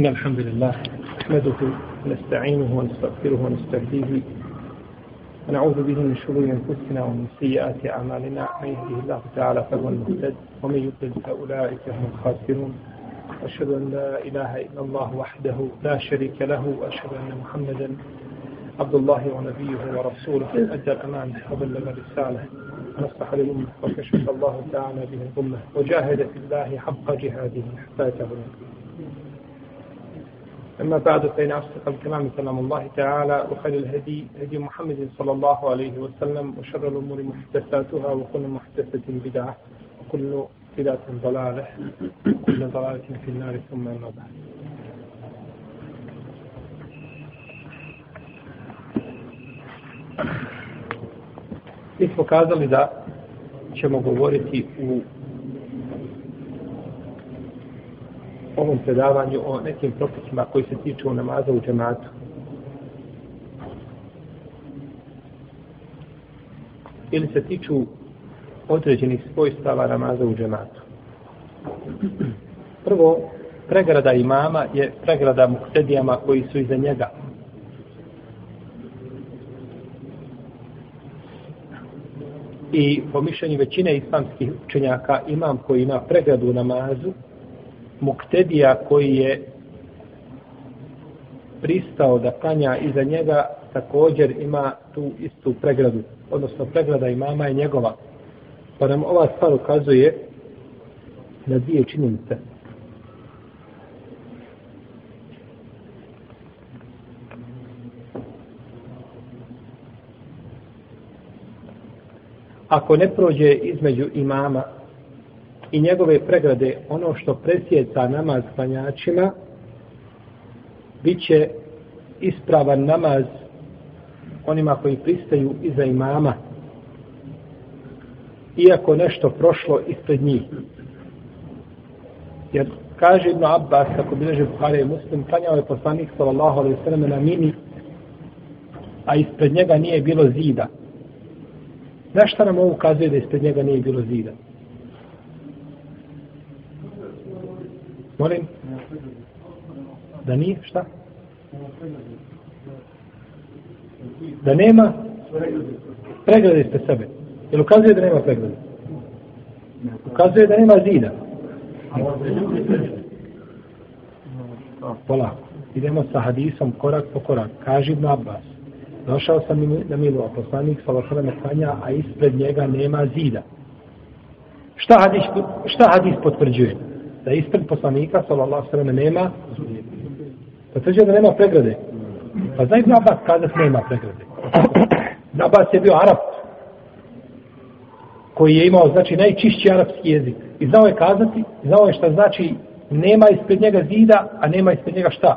إن الحمد لله نحمده ونستعينه ونستغفره ونستهديه ونعوذ به من شرور أنفسنا ومن سيئات أعمالنا. من يهده الله تعالى فهو المهتد ومن يضلل فأولئك هم الخاسرون. أشهد أن لا إله إلا الله وحده لا شريك له وأشهد أن محمدا عبد الله ونبيه ورسوله. أدى الأمانة وبلغ الرسالة. ونصح للأمة. وكشف الله تعالى به الأمة. وجاهد في الله حق جهاده حتى يتبعه أما بعد فإن أصدق الكلام كلام الله تعالى وخير الهدي هدي محمد صلى الله عليه وسلم وشر الأمور محدثاتها وكل محدثة بدعة وكل بدعة ضلالة وكل ضلالة في النار ثم أما بعد. Mi smo kazali da ćemo govoriti u ovom predavanju o nekim propisima koji se tiču namaza u džematu. Ili se tiču određenih svojstava namaza u džematu. Prvo, pregrada imama je pregrada muktedijama koji su iza njega. I po mišljenju većine islamskih učenjaka imam koji ima pregradu namazu muktedija koji je pristao da klanja iza njega također ima tu istu pregradu odnosno pregrada imama je njegova. Pa nam ova stvar ukazuje na dvije činjenice. Ako ne prođe između imama i njegove pregrade ono što presjeca namaz klanjačima bit će ispravan namaz onima koji pristaju iza imama iako nešto prošlo ispred njih jer kaže Ibn Abbas kako bileže Buhari i Muslim klanjao je poslanik sallallahu alaihi sallam na mini a ispred njega nije bilo zida Znaš šta nam ovo ukazuje da ispred njega nije bilo zida? Molim? Da nije? Šta? Da nema preglede ste sebe. Jel ukazuje da nema preglede? Ukazuje da nema zida. Polako. Idemo sa hadisom korak po korak. Kaži Ibn Abbas. Došao sam na milu, a poslanik sa vasrame klanja, a ispred njega nema zida. Šta hadis, šta hadis potvrđuje? Da ispred poslanika, sallallahu sallam, nema potvrđuje pa da nema pregrade. Pa zna Ibn Abbas kada nema pregrade. Ibn Abbas je bio Arab, koji je imao, znači, najčišći arapski jezik. I znao je kazati, znao je šta znači nema ispred njega zida, a nema ispred njega šta.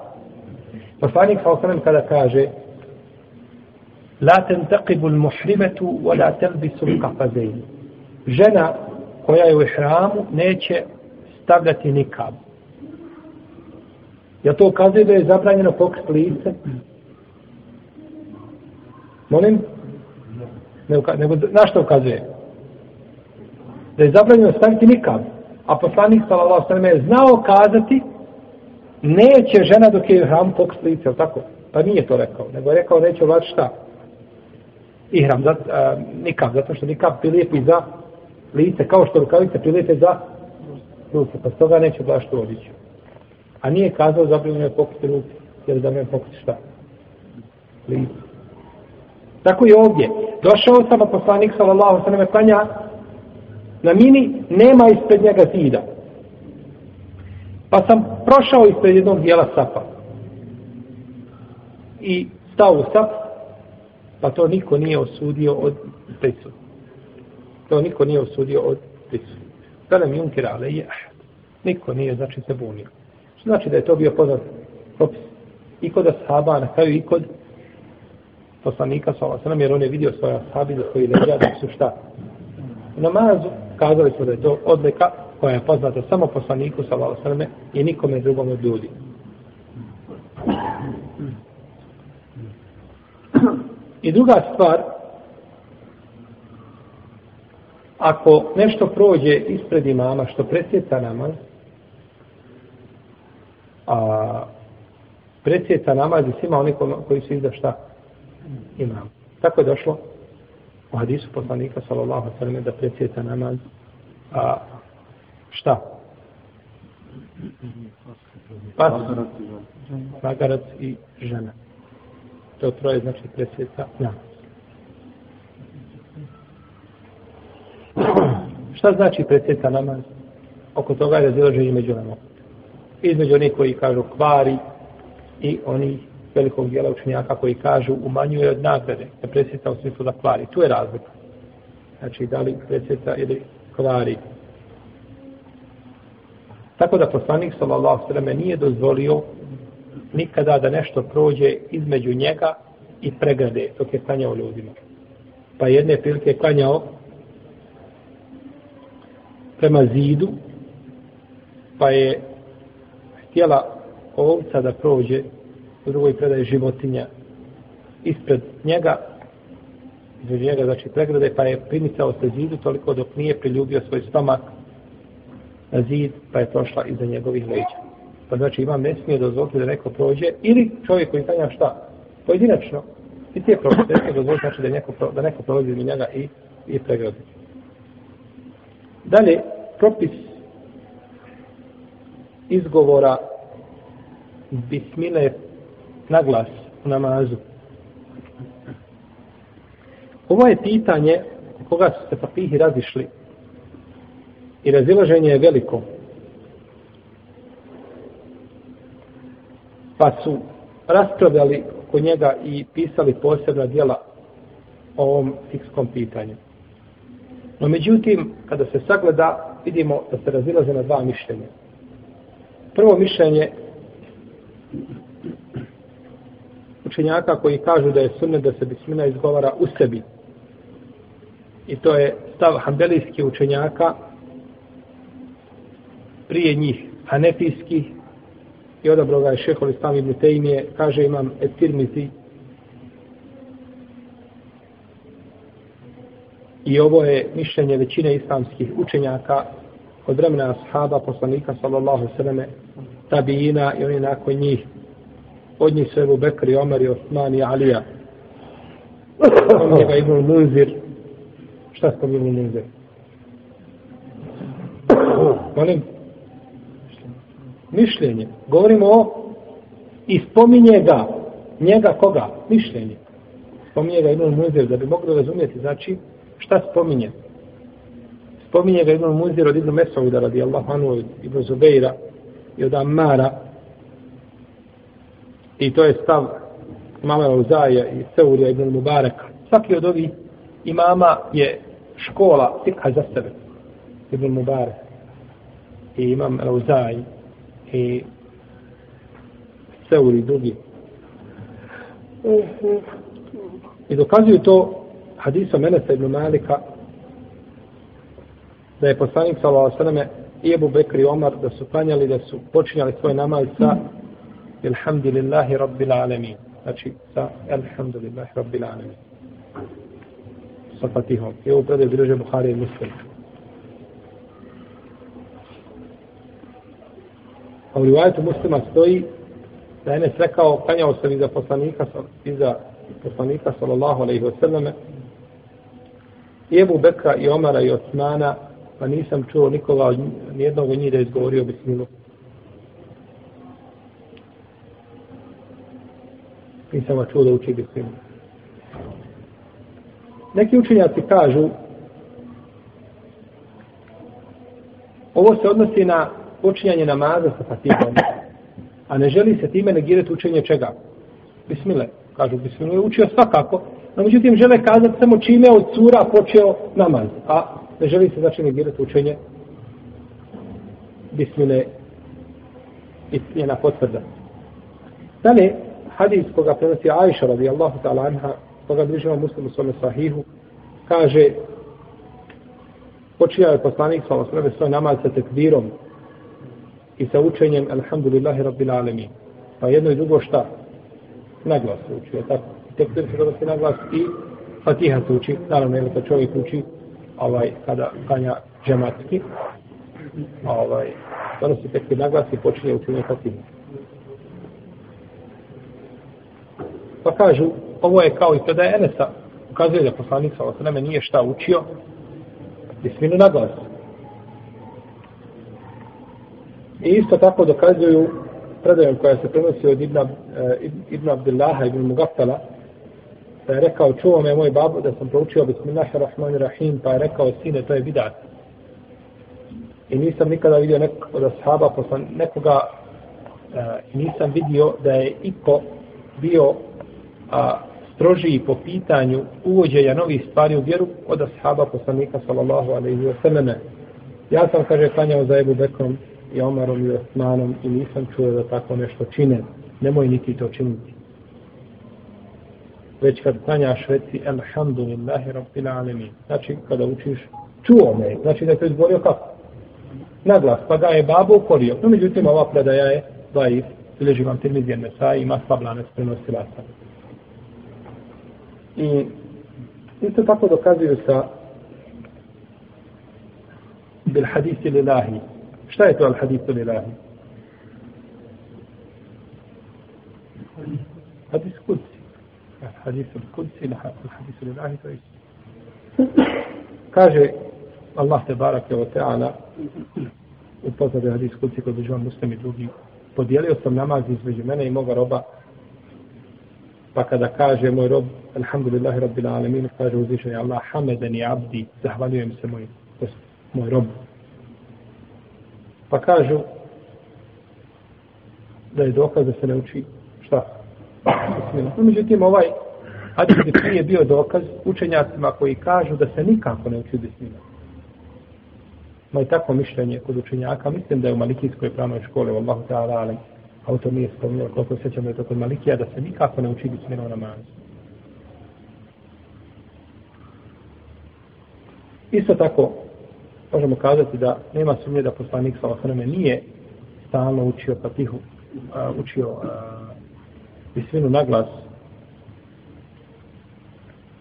Poslanik, sallallahu osanem kada kaže, La tentaqibu l-muhrimetu wa la telbisu l-kafazejni. Žena koja je u ihramu neće stavljati nikab. Ja to ukazuje da je zabranjeno pokrit lice? Molim? Ne, nego, na što ukazuje? Da je zabranjeno staviti nikab. A poslanik sallallahu sallam je znao kazati neće žena dok je hram pokrit lice, tako? Pa nije to rekao, nego je rekao neće vlači šta? ihram, za, uh, nikab, zato što nikab prilijepi za lice, kao što rukavice prilijepe za ruke, pa toga neće baš to odići. A nije kazao zabranjeno je pokriti ruke, jer da me pokriti šta? Lice. Tako je ovdje. Došao sam, a poslanik sallallahu sallam klanja na mini, nema ispred njega zida. Pa sam prošao ispred jednog dijela sapa. I stao u sap, pa to niko nije osudio od prisu. To niko nije osudio od prisu. Felem mi unkira, ahad. Niko nije, znači, se bunio. Što znači da je to bio poznat propis i kod ashaba, na kraju i kod poslanika sa Allah, jer on je vidio svoje ashabi za koji leđa da su šta. U namazu kazali smo da je to odlika koja je poznata samo poslaniku sa Allah, i nikome drugom od ljudi. I druga stvar, ako nešto prođe ispred imama što presjeca namaz, a predsjeca namaz i svima oni koji su iza šta imam. Tako je došlo u hadisu poslanika sallallahu sallam da predsjeca namaz a šta? Pas, magarac i žena. To troje znači predsjeca namaz. Šta znači predsjeca namaz? Oko toga je razilaženje među nama. Između onih koji kažu kvari i oni velikog dijela učenjaka koji kažu umanjuje od nagrade, da presjeta u smislu da kvari. Tu je razlika. Znači, da li presjeta ili kvari. Tako da poslanik sallallahu sallam nije dozvolio nikada da nešto prođe između njega i pregrade dok je klanjao ljudima. Pa jedne prilike klanjao prema zidu, pa je htjela ovca da prođe u drugoj predaje životinja ispred njega između njega znači pregrade pa je primicao se zidu toliko dok nije priljubio svoj stomak na zid pa je prošla iza njegovih leđa. Pa znači imam ne smije dozvoliti da neko prođe ili čovjek koji tanja šta? Pojedinačno. I ti je prošli ne dozvoliti znači da neko, da neko prolazi iz njega i, i pregrade. Dalje propis izgovora bismile na glas u namazu. Ovo je pitanje koga su se papihi razišli i razilaženje je veliko. Pa su raspravljali kod njega i pisali posebna dijela o ovom fikskom pitanju. No međutim, kada se sagleda, vidimo da se razilaze na dva mišljenja. Prvo mišljenje učenjaka koji kažu da je sunne da se bismina izgovara u sebi. I to je stav hambelijskih učenjaka prije njih hanefijskih i odabro ga je šehol islam ibn Tejmije, kaže imam etirmizi i ovo je mišljenje većine islamskih učenjaka od vremena ashaba poslanika sallallahu sallame tabijina i oni nakon njih od njih su Ebu Bekr i Omer i Osman i Alija. On je ga Ibn Munzir. Šta s tom Ibn Munzir? Molim? Mišljenje. Govorimo o i spominje ga. Njega koga? Mišljenje. Spominje ga Ibn Munzir da bi mogli razumjeti. Znači, šta spominje? Spominje ga Ibn Munzir od Ibn Mesauda radijallahu anhu Ibn Zubeira i od Ammara I to je stav imama Uzaja i Seurija ibn Mubareka. Svaki od ovih imama je škola fikha za sebe. Ibn Mubarek i imam Uzaj i Seuri drugi. I dokazuju to hadisom Menesa ibn Malika da je poslanik sallallahu alejhi i Abu Bekr i Omar da su klanjali da su počinjali svoj namaz sa Alhamdulillahi Rabbil Alamin. Znači, sa Alhamdulillahi Rabbil Alamin. Sa Fatihom. I ovo predaj bilježe Buhari i Muslim. A u rivajetu muslima stoji da je Enes rekao, klanjao sam iza poslanika, iza poslanika sallallahu alaihi wasallam i Ebu Bekra i Omara i Osmana, pa nisam čuo nikoga, nijednog od njih da je izgovorio bismilu. nisam ga čuo da uči bismilu. Neki učenjaci kažu ovo se odnosi na počinjanje namaza sa fatihom, a ne želi se time negirati učenje čega? Bismile. Kažu, bismile je učio svakako, no međutim žele kazati samo čime od cura počeo namaz, a ne želi se znači negirati učenje bismile i njena potvrda. Dalje, hadis koga prenosi Aisha radijallahu ta'ala anha, koga bližimo muslimu svome sahihu, kaže, počija je poslanik svome sveme svoj namaz sa tekbirom i sa učenjem Alhamdulillahi Rabbil Alamin. Pa jedno i drugo šta? Naglas učio, tako? Tekbir se donosi naglas i Fatiha se uči, naravno je kad čovjek uči ovaj, kada kanja džematski, ovaj, donosi tekbir naglas i počinje učenje Fatiha. Pa kažu, ovo je kao i kada je Enesa, ukazuje da poslanik sa osaname nije šta učio, bisminu na glas. I isto tako dokazuju predajom koja se prenosi od Ibn, uh, eh, Ibn Abdillaha ibn Mugaffala, pa je rekao, čuo me moj babo da sam proučio Bismillahirrahmanirrahim, pa je rekao, sine, to je bidat. I nisam nikada vidio nekog od ashaba, poslan nekoga, uh, nisam vidio da je iko bio a, strožiji po pitanju uvođenja novih stvari u vjeru od ashaba poslanika sallallahu alaihi wa sallame. Ja sam, kaže, klanjao za Ebu Bekrom i Omarom i Osmanom i nisam čuo da tako nešto čine. Nemoj niti to činiti. Već kad klanjaš reci Alhamdulillahi Rabbil Alemin. Znači, kada učiš, čuo me. Znači da je to izgovorio kako? Naglas, pa ga je babo ukorio. No, međutim, ova predaja je daif. Bileži vam Tirmizijan mesa i ima slablane prenosilaca. I isto tako dokazuju sa bil hadisi lillahi. Šta je to al hadisu lillahi? Hadis kuci. Hadis kudsi ili hadis lillahi to je Kaže Allah te barake o teala u poznade hadis kudsi kod uživan muslim i drugi podijelio sam namaz između mene i moga roba pa kada kaže moj rob alhamdulillahi rabbil alamin kaže uzvišeni Allah hamedani abdi zahvaljujem se moj moj rob. Pa kažu da je dokaz da se ne uči šta? No, međutim ovaj hadis je bio dokaz učenjacima koji kažu da se nikako ne uči bismila. Ma i tako mišljenje kod učenjaka, mislim da je u Malikijskoj pravnoj škole, u Allahu ta'ala, ali auto nije spomnio koliko sećamo je to kod Malikija, da se nikako ne uči bismillah namazu. Isto tako, možemo kazati da nema sumnje da poslanik sa osrame nije stalno učio patihu, uh, učio uh, bisminu na glas,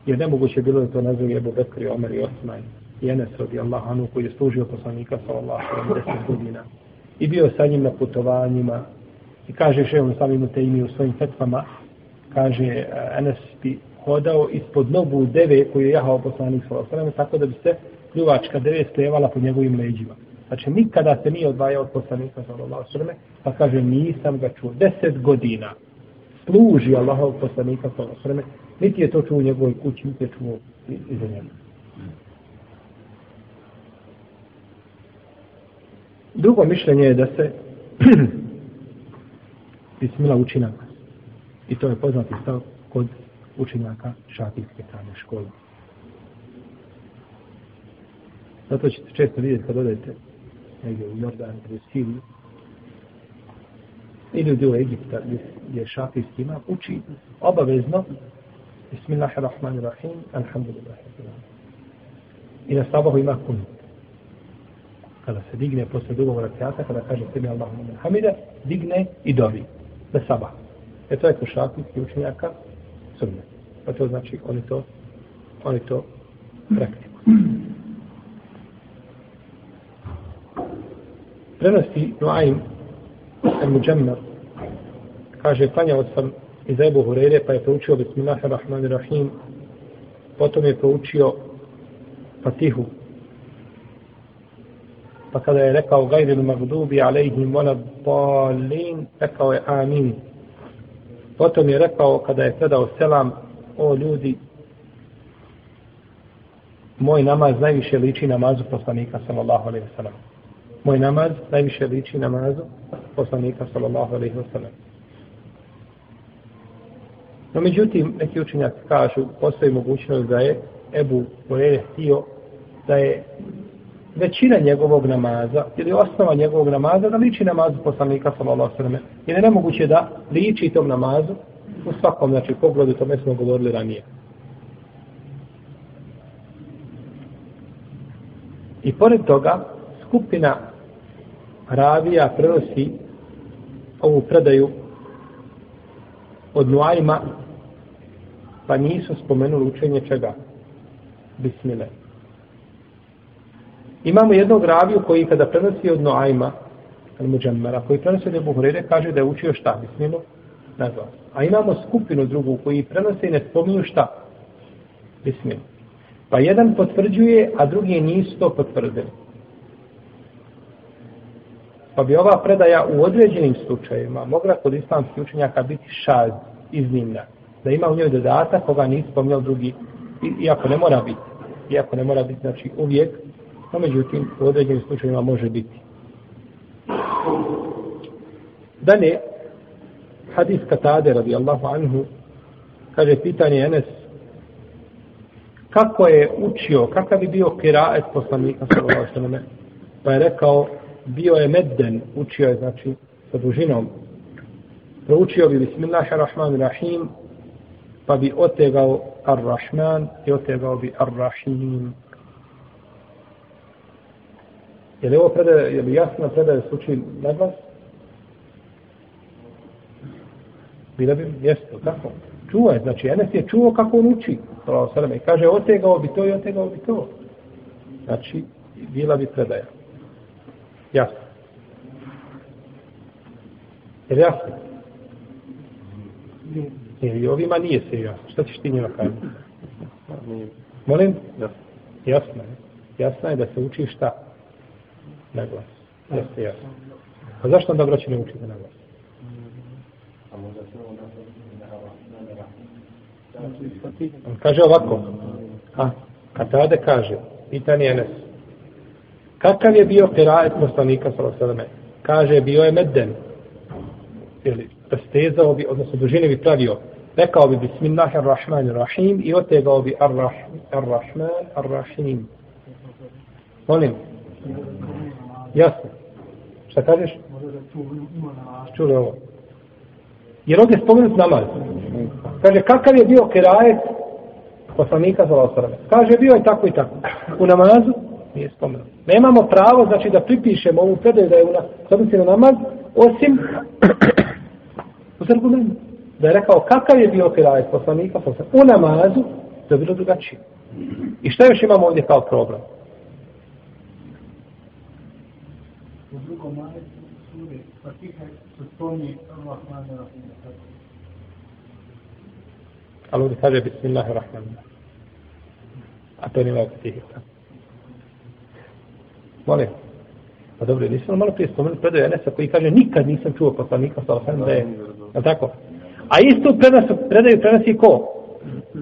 jer nemoguće bilo da to nazove Ebu Bekri, Omer i Osman i Enes radi Allah anu koji je služio poslanika sa Allah 70 godina i bio sa njim na putovanjima i kaže še on samim te imi u svojim fetvama kaže e, Enes bi hodao ispod nogu deve koju je jahao poslanik sa Allah tako da bi se pljuvačka deve stevala po njegovim leđima. Znači, nikada se nije odvajao od poslanika sallallahu sallam, pa kaže, nisam ga čuo. Deset godina služi Allahov poslanika sallallahu sallam, niti je to čuo u njegovoj kući, niti je čuo iza njega. Drugo mišljenje je da se bismila uči na I to je poznati stav kod učenjaka šafijske strane škole. Zato ćete često vidjeti kad odete negdje u Jordan ili u Siriju ili u dio Egipta gdje je šafijski ima, uči obavezno Bismillahirrahmanirrahim Alhamdulillahirrahmanirrahim I na sabahu ima kunut. Kada se digne posle drugog rakijata, kada kaže sebi Allahumma min hamida, digne i dovi. Na sabah. E to je ko šafijski učenjaka sunnet. Pa to znači oni to oni to praktikuju. prenosi Nuaim al-Mujammar kaže klanjao sam iz Ebu Hurere, pa je proučio Bismillahirrahmanirrahim potom je proučio Fatihu. Pa kada je rekao Gajdil magdubi alejhim vola balin rekao je amin potom je rekao kada je predao selam o ljudi moj namaz najviše liči namazu poslanika sallallahu alaihi wa sallam moj namaz najviše liči namazu poslanika sallallahu alaihi wa sallam. No međutim, neki učenjaci kažu, postoji mogućnost da je Ebu Horeire htio da je većina njegovog namaza, ili osnova njegovog namaza, da liči namazu poslanika sallallahu sallam. Jer je nemoguće da liči tom namazu u svakom, znači, pogledu, tome smo govorili ranije. I pored toga, skupina ravija prenosi ovu predaju od Nuajma, pa nisu spomenuli učenje čega? Bismile. Imamo jednog raviju koji kada prenosi od Nuajma, al muđemmera, koji prenosi od Ebu Hrere, kaže da je učio šta? Bismilu? na glas. A imamo skupinu drugu koji prenose i ne spominju šta? Bismil. Pa jedan potvrđuje, a drugi nisu to potvrdili. Pa bi ova predaja u određenim slučajevima mogla kod islamskih učenjaka biti šaz, iznimna. Da ima u njoj dodatak koga nisu spominjao drugi, iako ne mora biti. Iako ne mora biti, znači uvijek, no međutim u određenim slučajevima može biti. Dalje, hadis Katade radijallahu anhu, kaže pitanje Enes, kako je učio, kakav bi bio kiraet poslanika sallallahu alejhi ve Pa je rekao bio je medden, učio je znači sa dužinom. Proučio bi bismillahirrahmanirrahim, pa bi otegao ar-Rahman i otegao bi ar-Rahim. Je li ovo predaje, je li jasno predaje slučaj na glas? Bila bi mjesto, kako? Čuo je, znači Enes je čuo kako on uči. I kaže, otegao bi to i otegao bi to. Znači, bila bi predaja. Jasno. Je li jasno? I ovima nije se jasno. Šta ćeš ti njima kazati? Molim? Jasno. Jasno je. Jasno je da se uči šta? Na glas. Jeste jasno. A zašto onda braći ne učite na glas? On kaže ovako. A, kad tada kaže, pitanje je nes. Kakav je bio kirajet poslanika sallallahu Kaže bio je medden. Ili rastezao bi, odnosno dužine bi pravio. Rekao bi bismillahirrahmanirrahim i otegao bi ar-rahman ar-rahim. Molim. Jasno. Šta kažeš? Čuli ovo. Jer ovdje spomenut namaz. Kaže, kakav je bio kirajet poslanika sallallahu Kaže, bio je tako i tako. U namazu nije spomenuo. Nemamo pravo, znači, da pripišemo ovu predaju da je u nas, na namaz, osim uz argument. Da je rekao kakav je bio kirajet poslanika, poslanika u namazu, to je bilo drugačije. I šta još imamo ovdje kao problem? U drugom majetu suri, pa tiha se spomni Allah Ali ovdje kaže Bismillahirrahmanirrahim. A to nije ovdje tiha. Molim. Pa dobro, nisam malo prije spomenuti predaju Enesa koji kaže nikad nisam čuo poslanika sa Alfem da je, je tako? A istu predasu, predaju prenosi ko?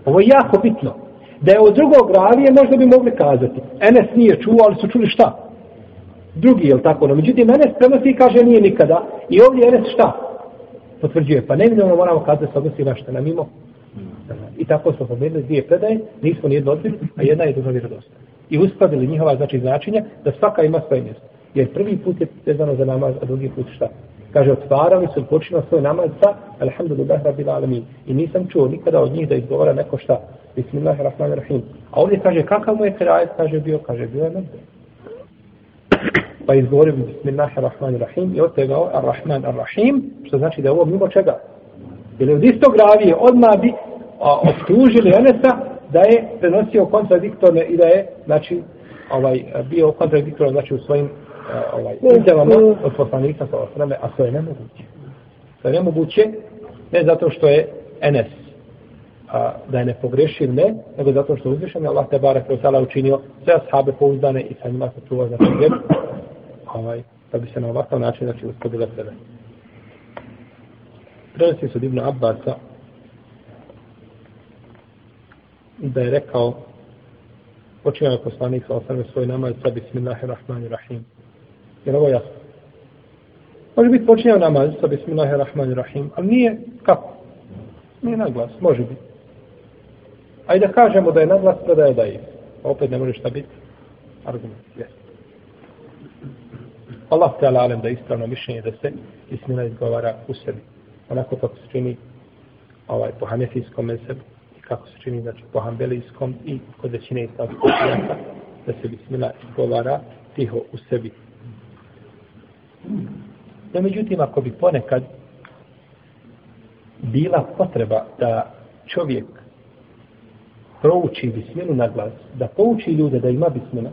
Ovo je jako bitno. Da je od drugog ravije možda bi mogli kazati. Enes nije čuo, ali su čuli šta? Drugi, je tako? No, međutim, Enes prenosi i kaže nije nikada. I ovdje Enes šta? Potvrđuje. Pa nevinovno moramo kazati se odnosi na šta na mimo. I tako smo pomenuli dvije predaje, nismo nijedno odbili, a jedna je duža vjerodostojna i uskladili njihova znači značenja da svaka ima svoje mjesto. Jer prvi put je vezano za namaz, a drugi put šta? Kaže, otvarali su počinio svoj namaz sa Alhamdulillah Rabbil Alamin. I nisam čuo nikada od njih da izgovara neko šta. Bismillahirrahmanirrahim. A ovdje kaže, kakav mu je kraj? Kaže, bio, kaže, bio je mrde. Pa izgovorio bi Bismillahirrahmanirrahim i od tega Ar-Rahman Ar-Rahim, što znači da je ovo mimo čega. Jer od istog ravije odmah bi optužili Enesa da je prenosio kontradiktorne i da je znači ovaj bio kontradiktoran znači u svojim ovaj izjavama od poslanika sa osrame, a to je nemoguće. To je nemoguće ne zato što je NS a, da je ne pogreši ne, nego zato što uzvišen je Allah te barek sala učinio sve ashabe pouzdane i sa njima se čuva znači gdje ovaj, da bi se na ovakav način znači uspodile sebe. Prenosi su divno Abbasa da je rekao počinjava poslanik sa osrme svoj namaz sa bismillahirrahmanirrahim. Jer ovo jasno. Može biti počinjava namaz sa bismillahirrahmanirrahim, ali nije kako? Nije naglas, može biti. Ajde da kažemo da je naglas, da je da je. Pa opet ne može šta biti. Argument, jes. Allah te alalem da je ispravno mišljenje da se bismillah izgovara u sebi. Onako kako se čini ovaj, po hanefijskom mesebu kako se čini znači, po hambelijskom i kod većine islamskog učenjaka, da se bismila izgovara tiho u sebi. No, međutim, ako bi ponekad bila potreba da čovjek prouči bismilu na glas, da pouči ljude da ima bismila,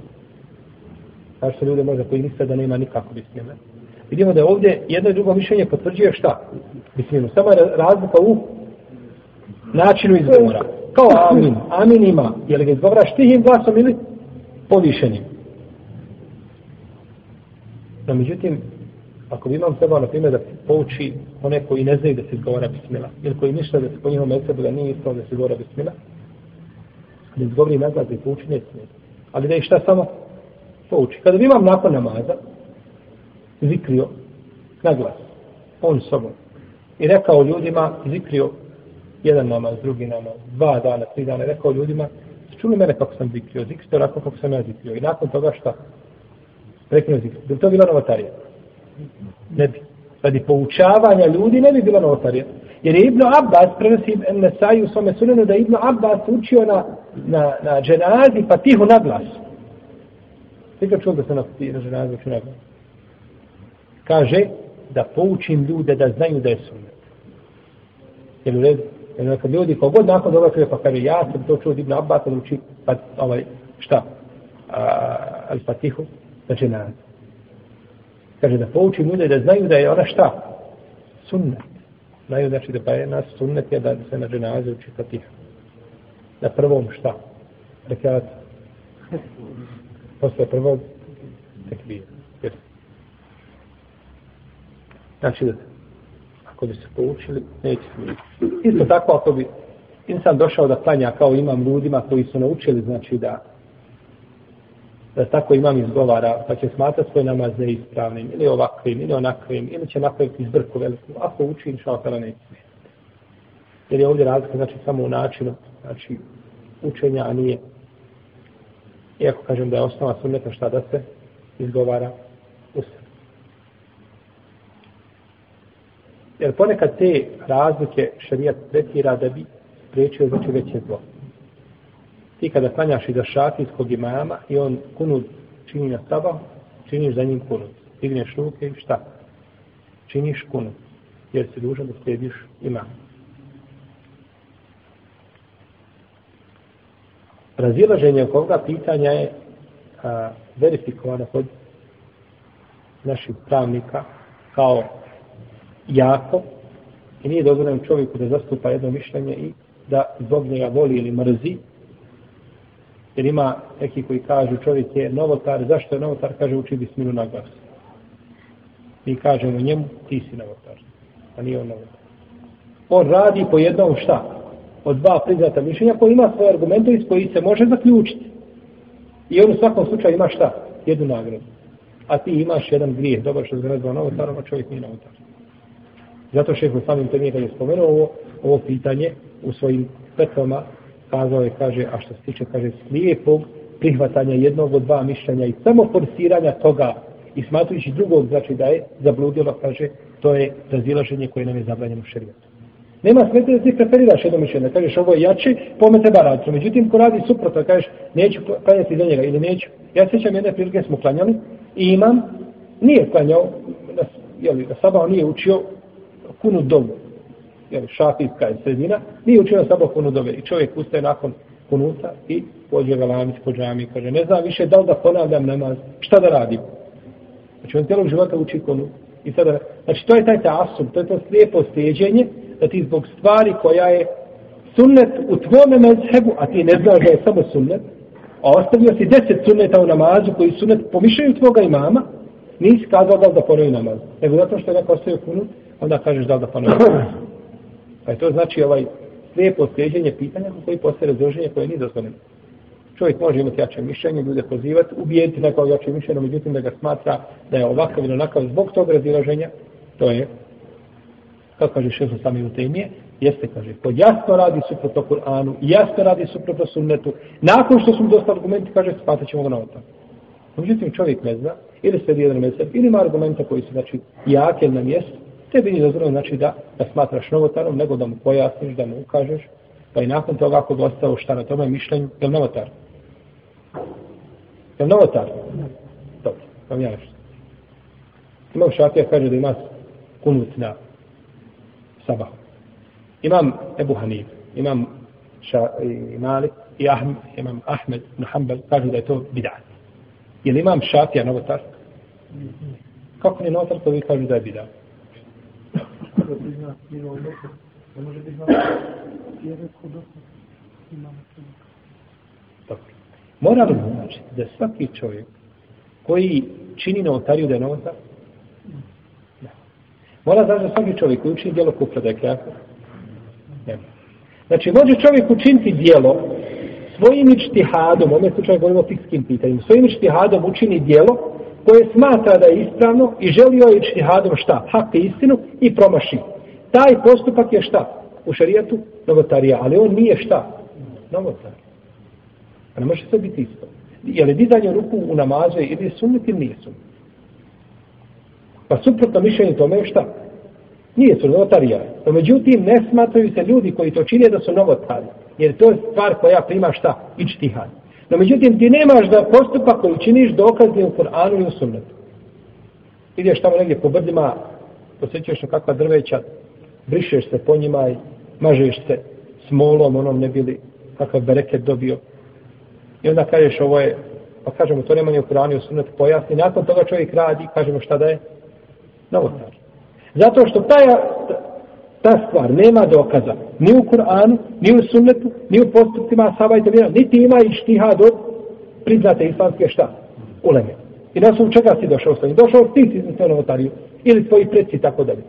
kao što ljude možda koji misle da nema nikako bismila, Vidimo da je ovdje jedno i drugo mišljenje potvrđuje šta? Bismilu. Samo je razlika u načinu izgovora. Kao amin. Amin ima. Je li ga izgovaraš tihim glasom ili povišenim? No, međutim, ako bi imam trebao, na primjer, da pouči one koji ne znaju da se izgovara bismila, ili koji misle da se po njihom mesebu da nije isto da se izgovara bismila, da izgovori na glas i pouči, ne smije. Ali da je šta samo pouči. Kada bi imam nakon namaza, zikrio na glas, on sobom, i rekao ljudima, zikrio jedan namaz, drugi namaz, dva dana, tri dana, rekao ljudima, čuli mene kako sam zikrio, zikrio onako kako sam ja zikrio. I nakon toga šta? Prekinuo zikrio. Bi to bila novotarija? Ne bi. Radi poučavanja ljudi ne bi bila novotarija. Jer je Ibn Abbas, prenosi Nesaj u svome sunenu, da je Ibn Abbas učio na, na, na dženazi pa tiho na glas. Svi čuo da se na, na dženazi učio na glas? Kaže da poučim ljude da znaju da je sunnet. Jel u redu? Jer kad ljudi, kogod nakon toga čuje, pa kaže, ja sam to čuo od Ibn Abbas, on uči, pa, ovaj, šta? Al-Fatihu, znači, na. Kaže da pouči ljude da znaju da je ona šta? Sunnet. Znaju znači da pa je nas sunnet je da se na dženaze uči fatih. Na prvom šta? Rekat. Posle prvog tekbira. Znači da ako bi se poučili, neće smijeti. Isto tako ako bi insan došao da klanja kao imam ljudima koji su naučili znači da da tako imam izgovara, pa će smatrati svoj namaz neispravnim, ili ovakvim, ili onakvim, ili će napraviti zbrku veliku. Ako uči, inša Allah, neće Jer je ovdje razlika, znači, samo u načinu, znači, učenja, a nije. Iako kažem da je osnova sunneta šta da se izgovara u se. Jer ponekad te razlike šarijat tretira da bi prečio znači veće zlo ti kada klanjaš iza šafijskog imama i on kunud čini na sabah, činiš za njim kunud. Digneš ruke i šta? Činiš kunud. Jer si dužan da slijediš imama. Razilaženje oko ovoga pitanja je a, verifikovano kod naših pravnika kao jako i nije dozvoljeno čovjeku da zastupa jedno mišljenje i da zbog njega voli ili mrzi Jer ima neki koji kažu čovjek je novotar, zašto je novotar? Kaže uči bismilu na glas. Mi kažemo njemu, ti si novotar. A nije on novotar. On radi po jednom šta? Od dva priznata mišljenja koji ima svoje argumente iz koji se može zaključiti. I on u svakom slučaju ima šta? Jednu nagradu. A ti imaš jedan grijeh. Dobro što se nazva novotarom, a čovjek nije novotar. Zato šeho samim Temije kad je spomenuo ovo, ovo pitanje u svojim petvama kazao je, kaže, a što se tiče, kaže, slijepog prihvatanja jednog od dva mišljenja i samo forsiranja toga i smatrujući drugog, znači da je zabludilo, kaže, to je razilaženje koje nam je zabranjeno šarijetom. Nema smete da ti preferiraš jedno mišljenje, kažeš ovo je jače, pome treba raditi. Međutim, ko radi suprotno, kažeš neću klanjati za njega ili neću. Ja sećam jedne prilike smo klanjali i imam, nije klanjao, jeli, da sabao nije učio kunu dovu, jer šafijska je sredina, nije učio kunu dove. i čovjek ustaje nakon kunuta i pođe ga po džami i kaže, ne znam više da li da ponavljam namaz, šta da radim? Znači on cijelog života uči kunu. I sada, znači to je taj tasum, to je to slijepo slijedjenje, da ti zbog stvari koja je sunnet u tvome mezhebu, a ti ne znaš da je samo sunnet, a ostavio si deset sunneta u namazu koji sunnet pomišljaju tvoga imama, nisi kazao da li da ponovi namaz. Nego zato što je neko ostavio kunut, onda kažeš da li da ponovi namaz. Pa je to znači ovaj slijepo sljeđenje pitanja koji postoje razloženje koje nije dozvoljeno. Čovjek može imati jače mišljenje, ljude pozivati, ubijediti neko jače mišljenje, međutim da ga smatra da je ovakav ili onakav zbog tog razilaženja, to je, kako kaže šefu sami u temije, jeste, kaže, ko jasno radi suprotno Kur'anu, jasno radi suprotno sunnetu, nakon što su mu dosta argumenti, kaže, smatrat ćemo ga na otom. Međutim, čovjek ne zna, ili sve jedan mesec, ili ima argumenta koji su, znači, jake na mjestu, tebi nije dozvoljeno znači da, da smatraš novotarom, nego da mu pojasniš, da mu ukažeš, pa i nakon toga ako ostao šta na tome mišljenju, je li novotar? Je li novotar? Dobro, vam ja nešto. Imam šafija kaže da ima kunut na sabah. Imam Ebu Hanif, imam ša, i Malik i Ahmed, imam Ahmed ibn Hanbal, da je to bid'at. Je li imam šafija novotar? Kako ne novotar, to vi kažu da je bidat da bi zna, nije ovo može biti znao, je rekao da imamo Dobro. Mora li znači da svaki čovjek koji čini novotariju da je novotar? Mora znači da svaki čovjek koji učini dijelo kufra da je kjafir? Ne. Znači, može čovjek učiniti dijelo svojim ičtihadom, ovdje slučaju govorimo o fikskim pitanjima, svojim ičtihadom učini dijelo koje smatra da je ispravno i želio je ičtihadom šta? Hak i istinu i promaši. Taj postupak je šta? U šarijetu novotarija, ali on nije šta? Novotar. A pa ne može sve biti isto. Je li dizanje ruku u namazu ili je sumnit ili nije sumnit? Pa suprotno mišljenje tome je šta? Nije su novotarija. No međutim, ne smatraju se ljudi koji to čine da su novotari. Jer to je stvar koja prima šta? Ičtihad. No međutim, ti nemaš da postupak koji činiš dokazni u Koranu i u sunnetu. Ideš tamo negdje po brdima, posjećaš na kakva drveća, brišeš se po njima i mažeš se smolom, onom ne bili kakav bereket dobio. I onda kažeš ovo je, pa kažemo to nema ni u Koranu i u sunnetu, pojasni. Nakon toga čovjek radi, kažemo šta da je? Novotar. Zato što taj, ta stvar nema dokaza ni u Kur'anu, ni u sunnetu, ni u postupcima Asaba i niti ima i štihad od priznate islamske šta? Uleme. I na svom čega si došao sa? Došao ti si iz novotariju ili tvoji predci tako dalje.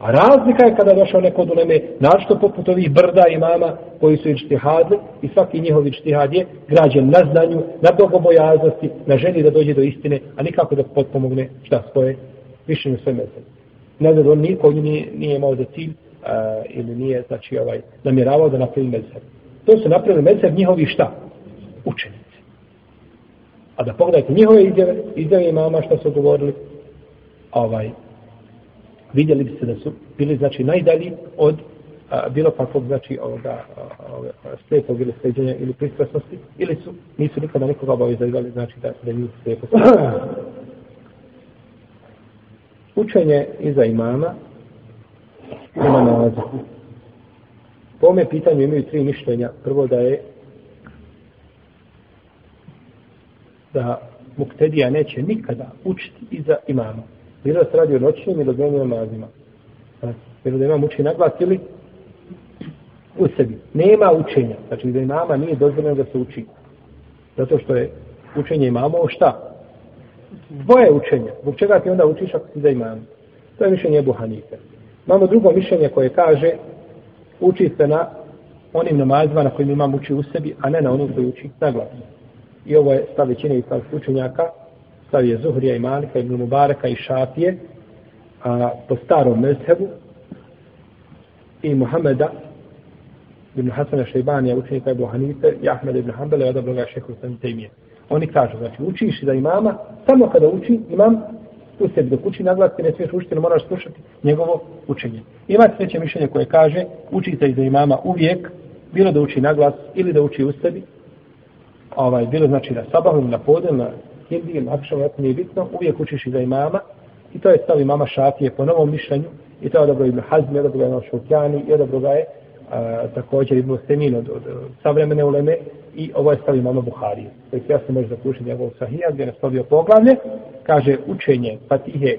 A razlika je kada došao neko od uleme, našto poput ovih brda i mama koji su ištihadli i svaki njihov ištihad je građen na znanju, na bogobojaznosti, na želji da dođe do istine, a nikako da potpomogne šta svoje mišljenje svoje mezene nezadovoljni koji nije, nije imao za cilj a, ili nije znači ovaj namjeravao da napravi mezheb. To su napravili mezheb njihovi šta? Učenici. A da pogledajte njihove izjave, izjave imama što su govorili, ovaj, vidjeli biste da su bili znači najdalji od a, bilo kakvog znači ovoga slijepog ili sređenja ili pristrasnosti ili su nisu nikada nikoga obavezali znači da da nisu slijepo učenje iza imama ima nalazu. Po ome pitanju imaju tri mišljenja. Prvo da je da muktedija neće nikada učiti iza imama. Bilo da se radi o noćnim ili dnevnim namazima. Bilo da imam uči naglas ili u sebi. Nema učenja. Znači da imama nije dozvoljeno da se uči. Zato što je učenje imamo šta? Dvoje učenje. Zbog čega ti onda učiš ako si za imam? To je mišljenje Ebu Hanife. Imamo drugo mišljenje koje kaže uči se na onim namazima na kojim imam uči u sebi, a ne na onom koji uči na glas. I ovo je stav većine i stav učenjaka, stav je Zuhrija i Malika, Ibn Mubaraka i Šafije, a po starom mezhebu i Muhameda ibn Hasana Šeibanija, učenika Ebu Hanife, i Ahmed ibn Hanbala, i odabro ga šehu sam temije. Oni kažu, znači učiš za imama, samo kada uči imam, u sebi dok uči naglas, ne smiješ učiti, ne moraš slušati njegovo učenje. Ima treće mišljenje koje kaže, uči se za imama uvijek, bilo da uči naglas ili da uči u sebi, ovaj, bilo znači na sabahu, na podel, na hindi, na akšavu, nije bitno, uvijek učiš za imama, i to je stav imama Šafije po novom mišljenju, i to je odabro Ibn Hazmi, odabro Ibn Šokjani, i odabro ga je a, također Ibn Semin od, od, od savremene uleme i ovo je stav imama Buharije. To je jasno može zaključiti njegov sahija gdje je nastavio poglavlje. Kaže učenje Fatihe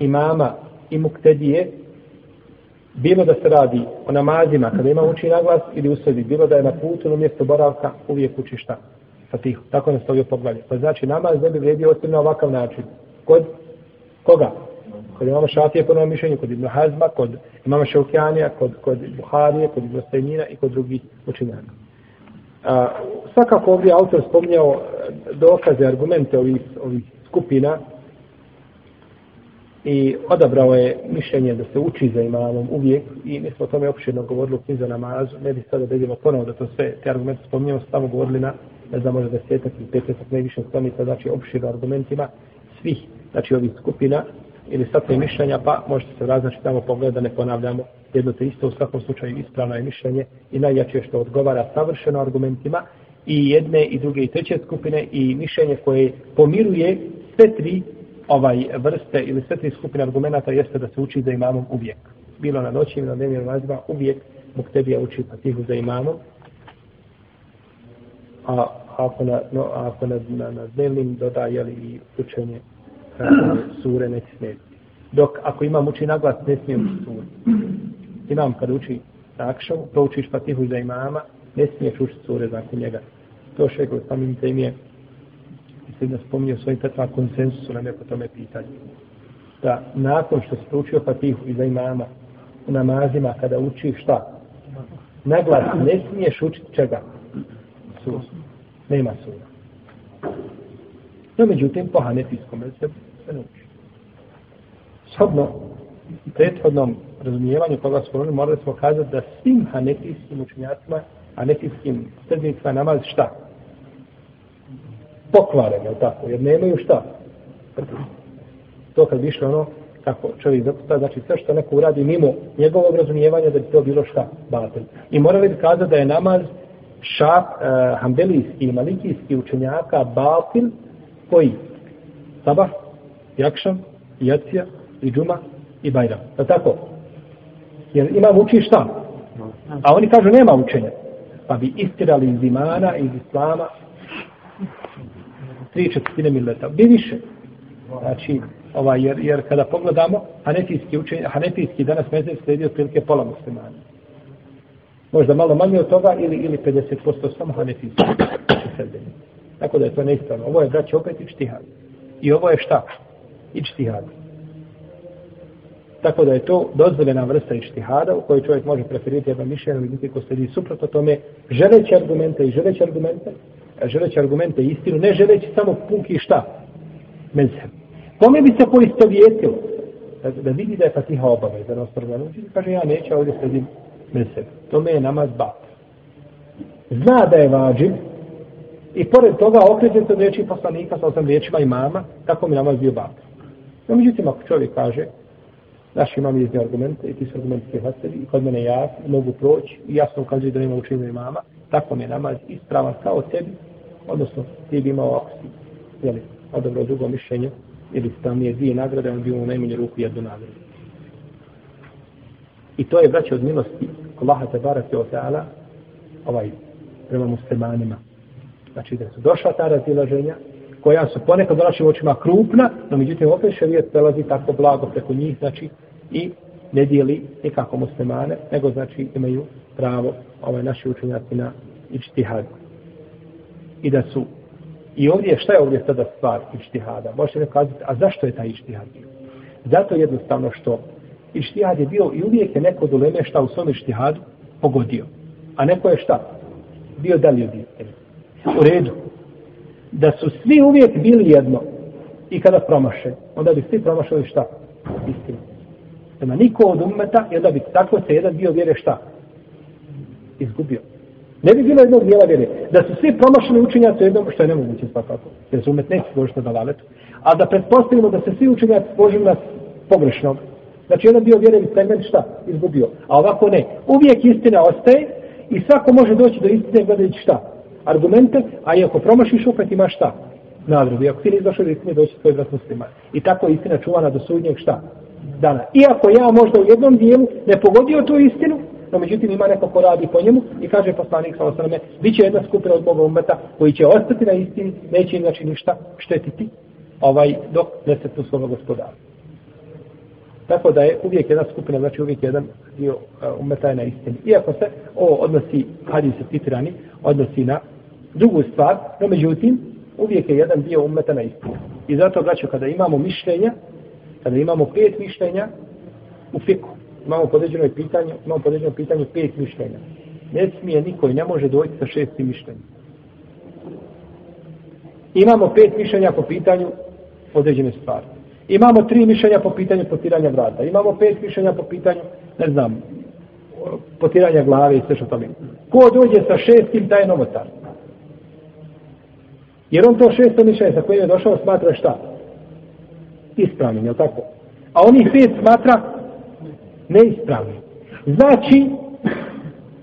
imama i muktedije bilo da se radi o namazima kada ima uči naglas ili u sredi, bilo da je na putu ili mjesto boravka, uvijek uči šta? Fatihu. Tako je nastavio poglavlje. Pa znači namaz ne bi vredio osim na ovakav način. Kod koga? Kod imama Šafije po novom mišljenju, kod Ibn Hazma, kod imama Šaukjanija, kod, kod Buharije, kod Ibn Stajnina i kod drugih učinjaka. A, svakako ovdje autor spomnjao e, dokaze, argumente ovih, ovih skupina i odabrao je mišljenje da se uči za imamom uvijek i mi smo o tome opširno govorili u knjizu namazu, ne bi sada da idemo ponovo da to sve, te argumente spomnjamo, samo govorili na, ne znam, možda desetak ili petetak najviše stranica, znači opširno argumentima svih, znači ovih skupina ili satne mišljenja, pa možete se različiti tamo pogleda, ne ponavljamo jedno te isto, u svakom slučaju ispravno je mišljenje i najjače što odgovara savršeno argumentima i jedne i druge i treće skupine i mišljenje koje pomiruje sve tri ovaj vrste ili sve tri skupine argumenta jeste da se uči za imamom uvijek. Bilo na noći ili na dnevnim razba, uvijek muktebija uči patihu za imamom. A ako na, no, ako na, na, na dnevnim dodaje i učenje sure neće smetiti. Dok ako imam uči naglas, ne smije uči sure. Imam kad uči takšav, proučiš patihu za imama, ne smiješ učiti sure zakon njega. To šegol samim tem je, mislim da spominje svojim petvama konsensusu na neko tome pitanje. Da nakon što se proučio patihu i za imama, u namazima kada uči šta? Naglas, ne smiješ učiti čega? Sura. Nema sura. No, međutim, po hanefijskom se, se ne uči. Shodno, prethodnom razumijevanju koga smo govorili, morali smo kazati da svim hanefijskim učenjacima, hanefijskim srednicima namaz šta? Pokvaren, je tako? Jer nemaju šta? To kad bi išlo ono, kako čovjek zaputa, znači sve što neko uradi mimo njegovog razumijevanja da bi to bilo šta? Batel. I morali bi kazati da je namaz šap, uh, eh, hambelijski i malikijski učenjaka batil koji? Sabah, Jakšan, Jacija i Džuma i Bajram. Je tako? Jer imam uči šta? A oni kažu nema učenja. Pa bi istirali iz imana, iz islama tri četvrtine mileta. Bi više. Znači, ovaj, jer, jer kada pogledamo, hanefijski, učenje, hanefijski danas mezir sledi otprilike pola muslimana. Možda malo manje od toga ili, ili 50% samo hanefijski. Tako da je to neispravno. Ovo je, braće, opet ičtihad. I ovo je šta? Ičtihad. Tako da je to dozvoljena vrsta ištihada u kojoj čovjek može preferiti jedno mišljenje ili biti ko sledi suprotno tome, želeći argumente i želeći argumente, želeći argumente i istinu, ne želeći samo puki šta? Mezheb. Kome bi se poistovjetilo? Da, da vidi da je fatiha obave, da nas prvano uči, kaže ja neću ovdje sledim mezheb. Tome je namaz bat. Zna da je vađiv, I pored toga okreće se od riječi poslanika sa osam riječima imama, kako mi namaz bio baka. No, međutim, ako čovjek kaže, naši imam je argumente i ti su argumenti prihvatili i kod mene ja mogu proći i jasno ukazuje da nema učinu imama, tako mi je namaz ispravan kao tebi, odnosno ti bi imao ako si jeli, odobro drugo mišljenje ili tam je dvije nagrade, on bi imao najmanju ruku jednu nagradu. I to je braće, od milosti Allaha te barake o teala ovaj, prema muslimanima. Znači da su došla ta razilaženja, koja su ponekad u našim očima krupna, no međutim opet šarijet prelazi tako blago preko njih, znači i ne dijeli nikako muslimane, nego znači imaju pravo ovaj naši učenjaci na ičtihad. I da su i ovdje, šta je ovdje sada stvar ičtihada? Možete mi kazati, a zašto je taj ičtihad bio? Zato jednostavno što ištihad je bio i uvijek je neko duleme šta u svom ištihadu pogodio. A neko je šta? Bio dalje od U redu da su svi uvijek bili jedno i kada promaše, onda bi svi promašali šta? Istinu. Nema niko od umeta i onda bi tako se jedan dio vjere šta? Izgubio. Ne bi bilo jednog dijela vjere. Da su svi promašali učenjaci jednom, što je nemoguće svakako, jer su umet neće složiti na dalavetu, a da pretpostavimo da se svi učenjaci složili na pogrešnog, znači jedan dio vjere bi segment šta? Izgubio. A ovako ne. Uvijek istina ostaje i svako može doći do istine gledajući šta? Argumente, a i ako promašiš opet imaš šta? Nagradu. I ako ti ne izdošao da istine doći tvoj brat muslima. I tako je istina čuvana do sudnjeg šta? Dana. Iako ja možda u jednom dijelu ne pogodio tu istinu, no međutim ima neko ko radi po njemu i kaže poslanik sa osaname, bit će jedna skupina od moga umeta koji će ostati na istini, neće im znači ništa štetiti ovaj, dok ne se tu svoga gospodara. Tako da je uvijek jedna skupina, znači uvijek jedan dio e, uh, umeta je na istini. Iako se ovo odnosi, hadis se titrani, odnosi na drugu stvar, no međutim, uvijek je jedan dio umeta na istinu. I zato, braćo, kada imamo mišljenja, kada imamo pet mišljenja u fiku, imamo podređeno pitanje, imamo podređeno pitanje pet mišljenja. Ne smije niko i ne može doći sa šestim mišljenjem. Imamo pet mišljenja po pitanju određene stvari. Imamo tri mišljenja po pitanju potiranja vrata. Imamo pet mišljenja po pitanju, ne znam, potiranja glave i sve što tome. Ko dođe sa šestim, taj je novotar. Jer on to šesto mišljenje sa kojim je došao smatra šta? Ispravnim, je tako? A onih pet smatra neispravnim. Znači,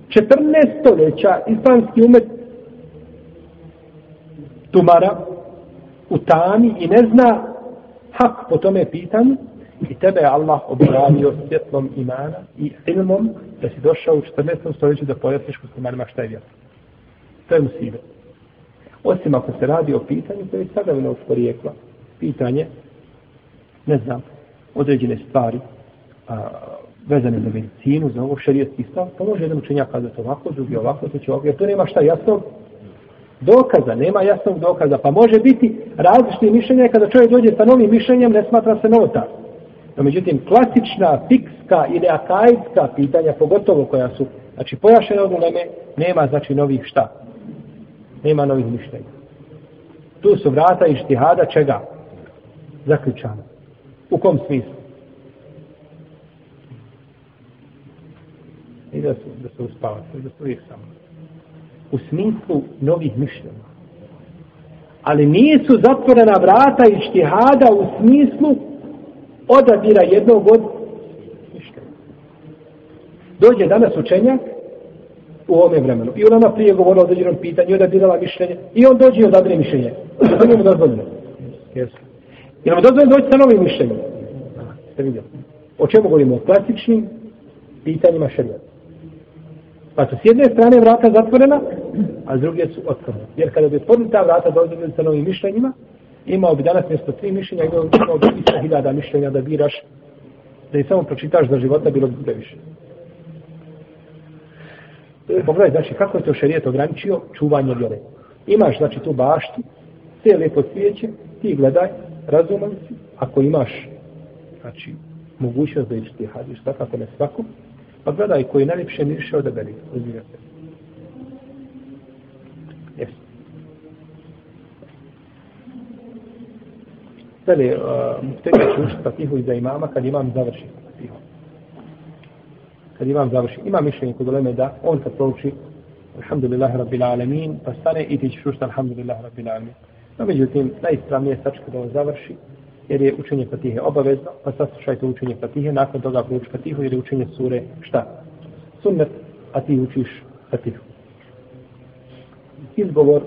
14 stoljeća islamski umet tumara u tami i ne zna hak po tome pitanju i tebe je Allah objavio svjetlom imana i ilmom da si došao u 14. stoljeću da pojasniš muslimanima šta je vjera. To je musibet. Osim ako se radi o pitanju koje je sada u porijekla. Pitanje ne znam, određene stvari a, vezane za medicinu, za ovo šarijetski stav, pa može jedan učenjak kazati ovako, drugi ovako, to će ovako, jer to nema šta jasnog dokaza, nema jasnog dokaza, pa može biti različite mišljenja kada čovjek dođe sa novim mišljenjem, ne smatra se novota. No, međutim, klasična, fikska ili akajska pitanja, pogotovo koja su, znači, pojašene od uleme, nema, znači, novih šta? Nema novih mišljenja. Tu su vrata i štihada čega? Zaključana. U kom smislu? I da su, da su uspavati, da su uvijek samo. U smislu novih mišljenja. Ali nisu zatvorena vrata i štihada u smislu odabira jednog od mišljenja. Dođe danas učenjak u ovome vremenu. I ona prije govorila o određenom pitanju, odabirala mišljenje. I on dođe i odabire mišljenje. To nije mu dozvoljeno. Jer mu dozvoljeno doći sa novim mišljenjem. Ste vidjeli. O čemu govorimo? O klasičnim pitanjima šarijata. Pa su s jedne strane vrata zatvorena, a s druge su otvorene. Jer kada bi otvorili ta vrata dozvoljeno sa novim mišljenjima, imao bi danas mjesto tri mišljenja, imao bi isto hiljada mišljenja da biraš, da i samo pročitaš za života, bilo bi previše. Pogledaj, znači, kako je to šarijet ograničio čuvanje vjere. Imaš, znači, tu baštu, sve lijepo svijeće, ti gledaj, razuman si, ako imaš, znači, mogućnost da ići ti hadiš, tako ne svakom, pa gledaj koji najljepše miriše odaberi, uzmira se. Yes. Dalje, uh, muhtega će učiti fatihu iza imama kad imam završi. Kad imam završi. Ima mišljenje kod uleme da on kad prouči Alhamdulillahi Rabbil Alamin, pa stane i ti ćeš ušta Alhamdulillahi Rabbil Alamin. No, međutim, najispravnije je sačka da on završi, jer je učenje Fatihe obavezno, pa saslušajte učenje Fatihe, nakon toga prouč Fatihu, jer je učenje sure šta? Sunnet, a ti učiš Fatihu. Izgovor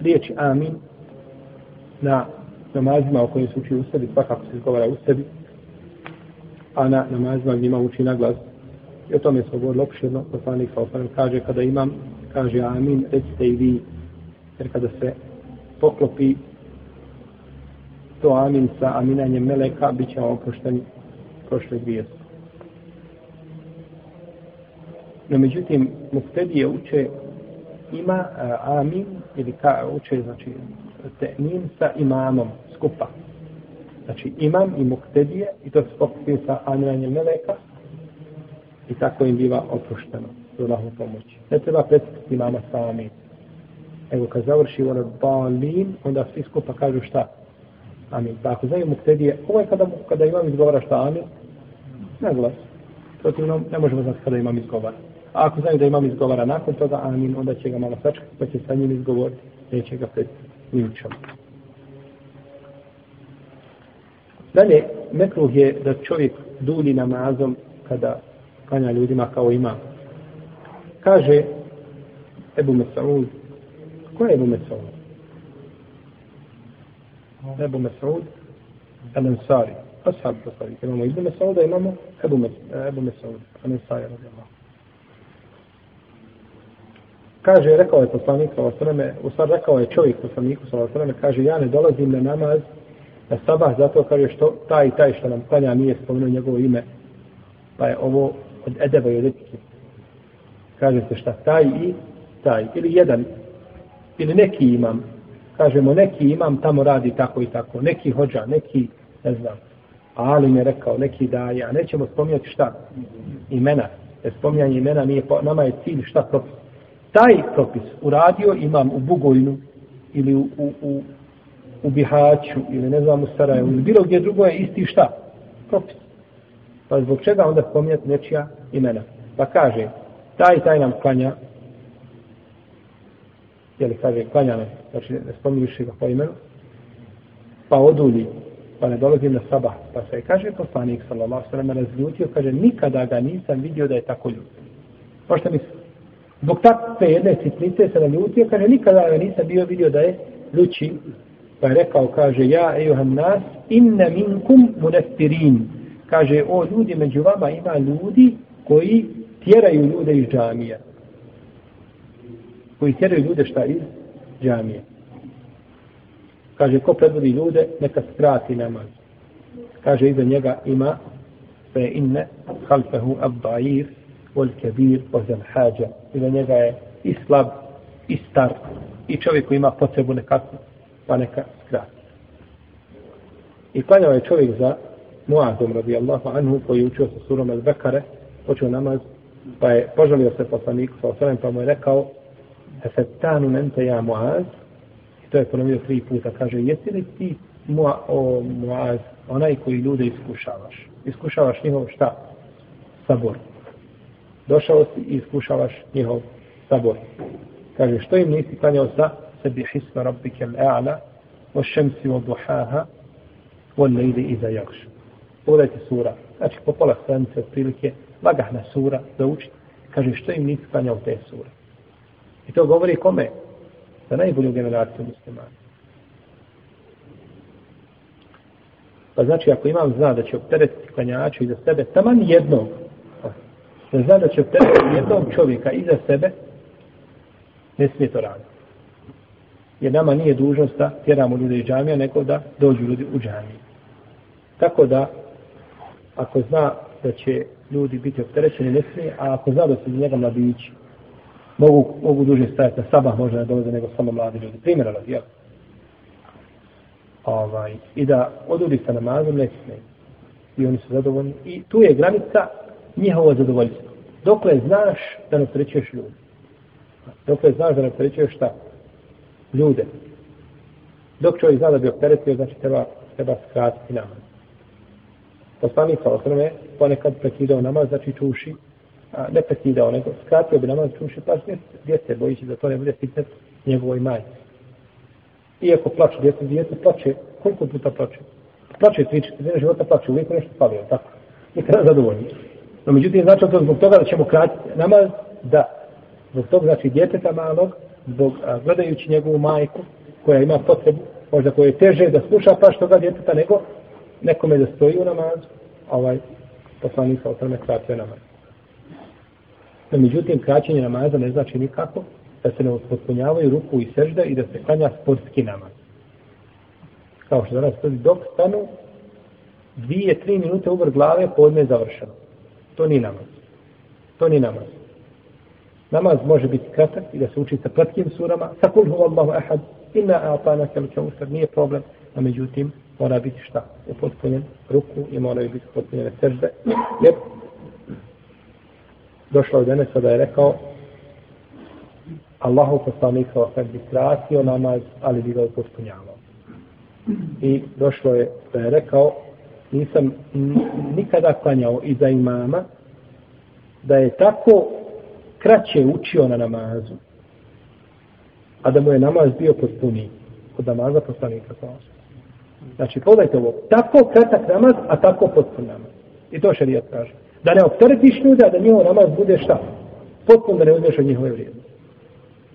riječi amin na namazima o kojim se uči u sebi, svakako se izgovara u sebi, a na namazima gdje ima uči na glas. I o tome smo govorili opširno, poslanik sa osanem kaže, kada imam, kaže amin, recite i vi, jer kada se poklopi to amin sa aminanjem meleka, bit će oprošteni prošle dvije. No, međutim, muftedije uče ima a, amin ili ka uče znači temin sa imamom skupa. Znači imam i muktedije i to se pokupi sa aminanjem meleka i tako im biva oprošteno s Allahom pomoći. Ne treba predstaviti imama sa amin. Evo kad završi ono balin, onda svi skupa kažu šta? Amin. Pa ako znaju muktedije, ovo je kada, kada imam izgovara šta amin, na glas. Protivno, ne možemo znati kada imam izgovara. A ako znaju da imam izgovara nakon toga, amin, onda će ga malo sačekati, pa će sa njim izgovoriti, neće ga pred ničom. Dalje, mekruh je da čovjek dulji namazom kada klanja ljudima kao ima. Kaže Ebu Mesaud, ko je Ebu Mesaud? Ebu Mesaud, El Ansari, ashab Ansari. Imamo Ibn Mesauda, imamo Ebu, Mes, Ebu Mesaud, El Ansari, radijallahu. kaže, rekao je poslanik sa osreme, u stvari rekao je čovjek poslaniku sa osreme, kaže, ja ne dolazim na namaz na sabah zato kaže što taj i taj što nam klanja nije spomenuo njegovo ime, pa je ovo od edeba i od etike. Kaže se šta, taj i taj, ili jedan, ili neki imam, kažemo neki imam tamo radi tako i tako, neki hođa, neki, ne znam, ali mi je rekao, neki daje, a nećemo spominjati šta, imena, jer spominjanje imena nije, nama je cilj šta propis? Taj propis uradio imam u Bugojnu ili u, u, u, u Bihaću ili ne znam u Sarajevu ili bilo gdje drugo je isti šta? Propis. Pa zbog čega onda spominjati nečija imena? Pa kaže, taj taj nam klanja, jeli kaže, klanja nam, znači ne spominjuši ga po imenu, pa odulji, pa ne dolazim na sabah, pa se kaže poslanik, sallallahu sallam, razljutio, kaže, nikada ga nisam vidio da je tako ljud. Možete misliti? Zbog takve jedne sitnice se naljutio, kaže, nikada ga nisam bio vidio da je ljuči. Pa je rekao, kaže, ja, ejuham nas, inna minkum munestirin. Kaže, o ljudi, među vama ima ljudi koji tjeraju ljude iz džamija. Koji tjeraju ljude šta iz džamije. Kaže, ko predvodi ljude, neka skrati namaz. Kaže, iza njega ima fe inne halfehu abdair wal kebir ozel hađa. Iza njega je i slab, i star, i čovjek koji ima potrebu nekakvu, pa neka skrati. I klanjao je čovjek za Muazom radijallahu anhu koji je učio sa surom al Bekare, počeo namaz, pa je požalio se poslaniku sa osanem, pa mu je rekao Efetanu nente ja Muaz, i to je ponovio tri puta, kaže, jesi li ti Mua, o Muaz, onaj koji ljude iskušavaš? Iskušavaš njihov šta? Sabor. Došao si i iskušavaš njihov sabor. Kaže, što im nisi klanjao sa sebi hisma rabbike l'a'la, o šemsi o duhaha, o lejde iza jakš. Pogledajte sura. Znači, po pola stranice, otprilike, lagahna sura za učiti. Kaže, što im nisi klanjao te sure? I to govori kome? Za najbolju generaciju muslimana. Pa znači, ako imam zna da će opteretiti klanjača iza sebe, taman jednog, da zna da će opteretiti jednog čovjeka iza sebe, ne smije to raditi. Jer nama nije dužnost da tjeramo ljude iz džamija, nego da dođu ljudi u džamiju. Tako da, ako zna da će ljudi biti opterećeni, ne smije, a ako zna da su njega mladići, mogu, mogu duže stajati na sabah, možda ne dolaze nego samo mladi ljudi. Primjera radi, jel? Ovaj, I da odudi sa namazom, ne smije. I oni su zadovoljni. I tu je granica njihovo zadovoljstvo. Dokle znaš da ne opterećuješ ljudi. Dokle znaš da ne opterećuješ šta? Ljude. Dok čovjek zna da bi opteretio, znači treba, treba skratiti namaz. Poslanik sa osrme ponekad prekidao namaz, znači čuši, a ne prekidao, nego skratio bi namaz, čuši, pa djece, bojići da to ne bude fitnet njegovoj majci. Iako plače djece, djece plače, koliko puta plače? Plače tri, četiri života plače, uvijek nešto pali, tako? Nikada zadovoljni. No, međutim, znači to zbog toga da ćemo kratiti namaz, da, zbog toga, znači, djeteta malog, zbog, a, gledajući njegovu majku, koja ima potrebu, možda koje je teže da sluša pa što ga djeteta, nego nekome da stoji u namazu, ovaj poslanik sa otvrme kratio namaz. No, međutim, kraćenje namaza ne znači nikako da se ne uspotpunjavaju ruku i sežda i da se klanja sportski namaz. Kao što danas stoji, dok stanu dvije, tri minute uvr glave, podne je završeno. To ni namaz. To ni namaz. Namaz može biti kratak i da se uči sa kratkim surama. Sa kul hu Allahu ahad, inna a'tana kel čausar, nije problem. A međutim, mora biti šta? Upotpunjen ruku i moraju biti upotpunjene sežde. Jer došlo je Enesa da je rekao Allahu poslanik sa osam bi skratio namaz, ali bi ga upotpunjavao. I došlo je da je rekao nisam nikada klanjao iza imama da je tako kraće učio na namazu a da mu je namaz bio potpuniji od namaza poslanika sa. Znači, pogledajte ovo, tako kratak namaz, a tako potpun namaz. I to šarijat kaže. Da ne opteretiš ljude, a da njihov namaz bude šta? Potpun da ne uzmeš od njihove vrijednosti.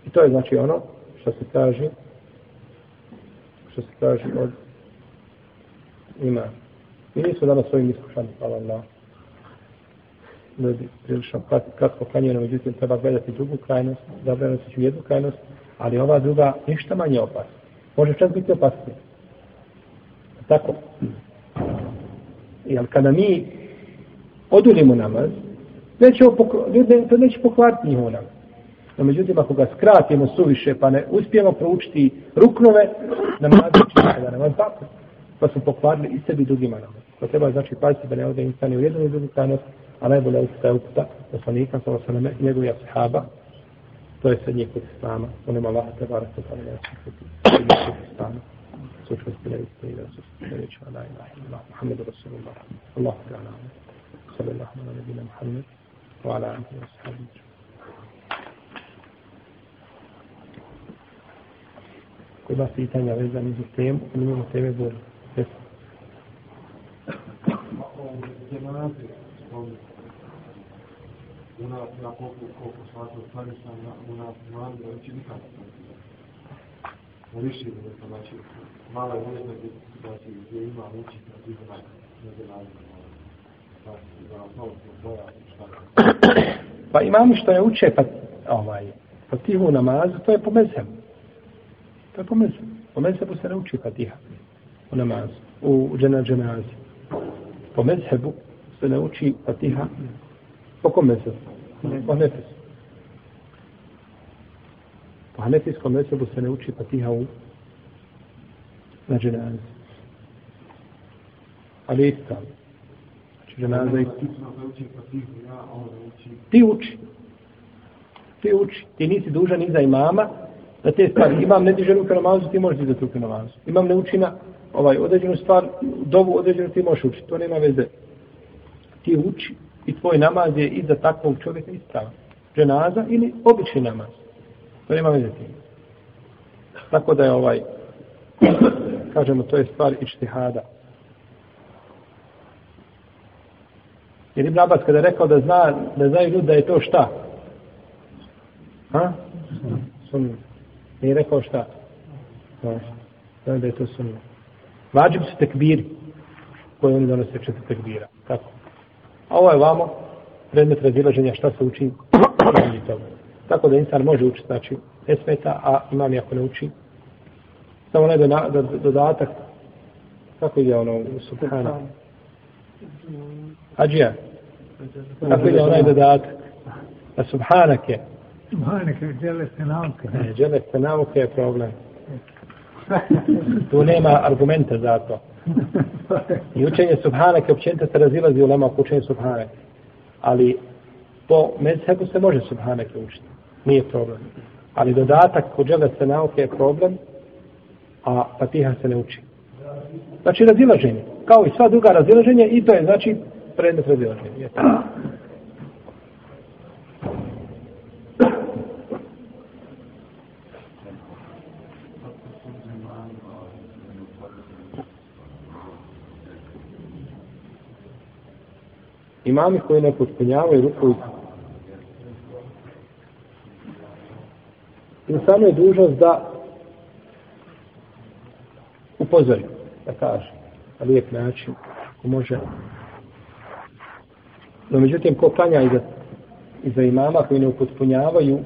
I to je znači ono što se kaže što se kaže od ima. Mi nisu danas svojim iskušani, hvala Allah. Ljudi prilično kratko klanjuju, no međutim treba gledati drugu krajnost, zabraniti ću jednu krajnost, ali ova druga ništa manje opasna. Može čak biti opasnije. Tako. Jer kada mi odulimo namaz, neće ljudi to neće pokvariti njihov namaz. No međutim, ako ga skratimo suviše, pa ne uspijemo proučiti ruknove, namaz će da namaz tako. Pa smo pokvarili i sebi drugima namaz. Pa treba znači paziti da ne ode instani u jednu i drugu krajnost, a najbolje uputa je uputa poslanika, sa osaname, njegovih sahaba, to je srednji kod islama, onim Allah, te barak, te barak, te barak, te barak, učvrstile istine da reći la ilaha illallah Muhammedu Rasulullah. Allahu ta'ala sallallahu ala nabina Muhammed wa ala alihi wa sahbihi. Ko ima pitanja vezani za temu, ili imamo teme bolje? Jesu. U nas, na koliko, koliko shvatio, stvari sam u nas, u da će nikako više da se znači mala je možda da se gdje ima učiti na drugo na Pa imamo što je uče pa ovaj pa tihu namazu, to je po mezhemu. To je po mezhemu. Po mezhebu se ne uči fatiha u namazu, u džena dženazi. Po mezhebu se ne uči fatiha po kom mezhebu? Po nefesu. Po hanefijskom mezhebu se ne uči fatiha u na dženazi. Ali isto. Znači dženaza i ti. Ti uči. Ti uči. Ti nisi dužan iza imama da te stvari. Imam ne diže ruke namazu, ti možeš dizati ruke namazu. Imam ne uči na ovaj, određenu stvar, dovu određenu ti možeš učiti. To nema veze. Ti uči i tvoj namaz je iza takvog čovjeka ispravan. Dženaza ili obični namaz. To nema veze tim. Tako da je ovaj, kažemo, to je stvar ištihada. Jer Ibn Abbas kada je rekao da zna, da znaju ljudi da je to šta? Ha? Sunna. Nije rekao šta? No. Znaju da je to sunna. Vađib su tekbiri koje oni donose četiri tekbira. Tako. A ovo je vamo predmet razilaženja šta se uči Tako da insan može učiti, znači, esmeta, a imam ako ne uči. Samo ne da, da, dodatak. Kako ide ono u Subhana? Hadžija. Kako ide onaj dodatak? A Subhanak je. Subhanak je, žele se nauke. Ne, žele se nauke je problem. Tu nema argumenta za to. I učenje subhanake je općenito se razilazi u lema oko učenje subhanake. Ali po mezhebu se može subhanake učiti. Nije problem. Ali dodatak kod žele se nauke je problem, a Fatiha se ne uči. Znači razilaženje. Kao i sva druga razilaženja i to je znači predmet razilaženja. Imami koji ne potpunjavaju ruku i samo je dužnost da upozori, da kaže, na lijep način, ko može. No, međutim, ko klanja iza, iza imama koji ne upotpunjavaju,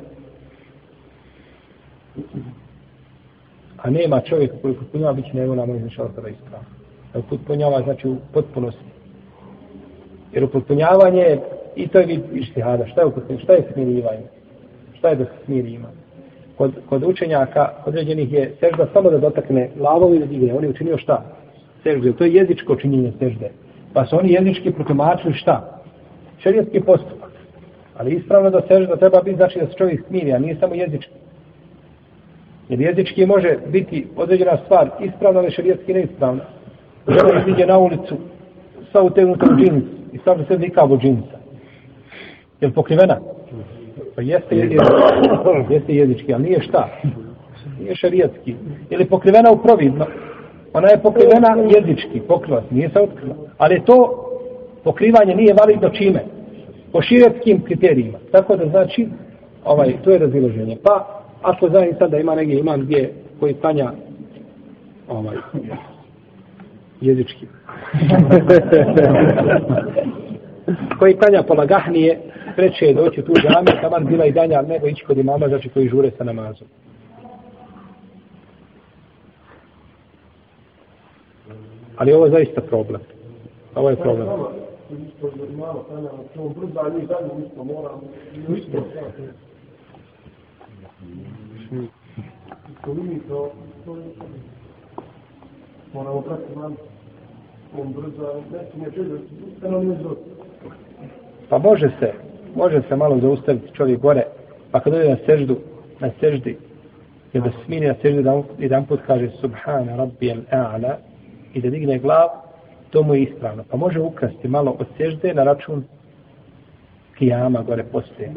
a nema čovjeka koji upotpunjava, bit će nego nama iznešao sada ispravo. Da upotpunjava, znači u potpunosti. Jer upotpunjavanje, i to je vid ištihada, šta je upotpunjavanje, šta je smirivanje? Šta je da se smiri ima? Kod, kod učenjaka određenih je sežda samo da dotakne lavovi da digne. On je učinio šta? Sežde. To je jezičko činjenje sežde. Pa su oni jezički protumačili šta? Šerijetski postupak. Ali ispravno da sežda treba biti znači da se čovjek smiri, a nije samo jezički. Jer jezički može biti određena stvar ispravna, ali šerijetski neispravna. Čovjek ide na ulicu sa utegnutom džinicu i stavlja se nikavo džinsa. Je li pokrivena? Pa jeste jezički, jeste jezički, ali nije šta? Nije šarijatski. Ili pokrivena u providno. Ona je pokrivena jezički, pokrila se, nije se otkrila. Ali to pokrivanje nije validno čime? Po širijatskim kriterijima. Tako da znači, ovaj, to je raziloženje. Pa, ako znam sad da ima negdje imam gdje koji stanja ovaj, jezički. koji klanja po lagahnije, preče je doći tu džami, taman bila i danja, nego ići kod imama, znači koji žure sa namazom. Ali ovo je zaista problem. Ovo je problem. Moramo pratiti nam on brzo, ne smije Pa može se, može se malo zaustaviti čovjek gore, pa kad ode na seždu, na seždi, je da smini na seždu, da jedan put kaže Subhana Rabbi al-A'la i da digne glav, to mu je ispravno. Pa može ukrasti malo od sežde na račun kijama gore poslije.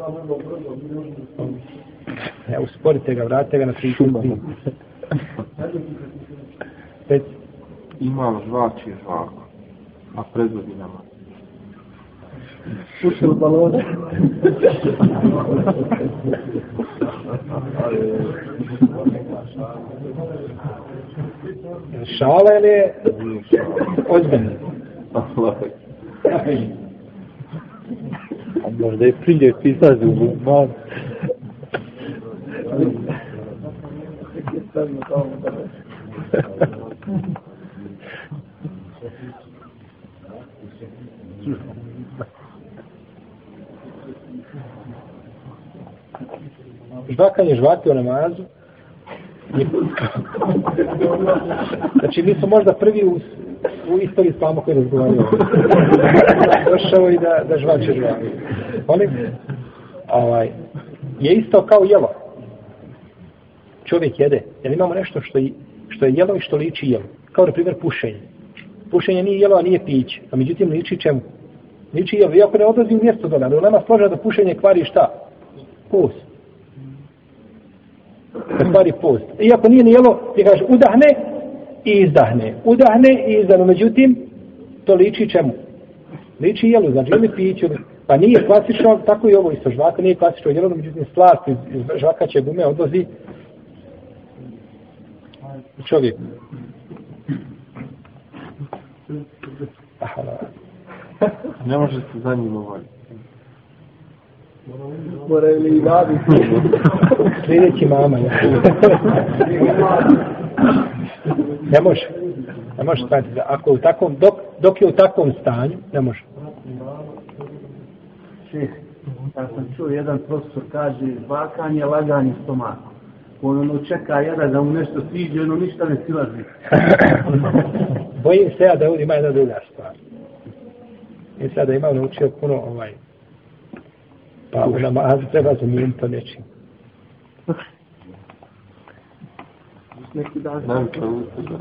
Ja, usporite ga, vratite ga na tri Pet. Ima žvači žvako, a predvodi nama. Pušio balone. Šala ili ozbiljno? A možda je prilje pisati u man. Žvakanje žvake u namazu. je- Znači, mi smo možda prvi u, u istoriji islama koji razgovaraju. Došao i da, da žvače žvaki. Molim? Ovaj, je isto kao jelo. Čovjek jede. Jer imamo nešto što, je- što je jelo i što liči jelo. Kao, na primjer, pušenje. Pušenje nije jelo, a nije piće. A međutim, liči čemu? Ničije, jelo. Iako ne odlazi u mjesto dole, ali u nama da pušenje kvari šta? Post. da kvari post. Iako nije ni jelo, ti kažeš udahne i izdahne. Udahne i izdahne. Međutim, to liči čemu? Liči jelu, znači ili piću. Pa nije klasično, tako i ovo isto žvaka, nije klasično jelo, međutim slast iz, iz žvakaće gume odlazi čovjek. Aha. Ne može se za njim ovaj. Moraju li i vadi? Sljedeći mama. Ja. ne može. Ne može stati. Ako u takvom, dok, dok je u takvom stanju, ne može. Šeh, ja sam čuo jedan profesor kaže žvakanje, laganje stomaka. On ono čeka jedan da mu nešto sviđe, ono ništa ne silazi. Bojim se ja da ovdje ima jedna druga stvar. I sada imam naučio puno ovaj pa u namazu treba zamijeniti to nečim.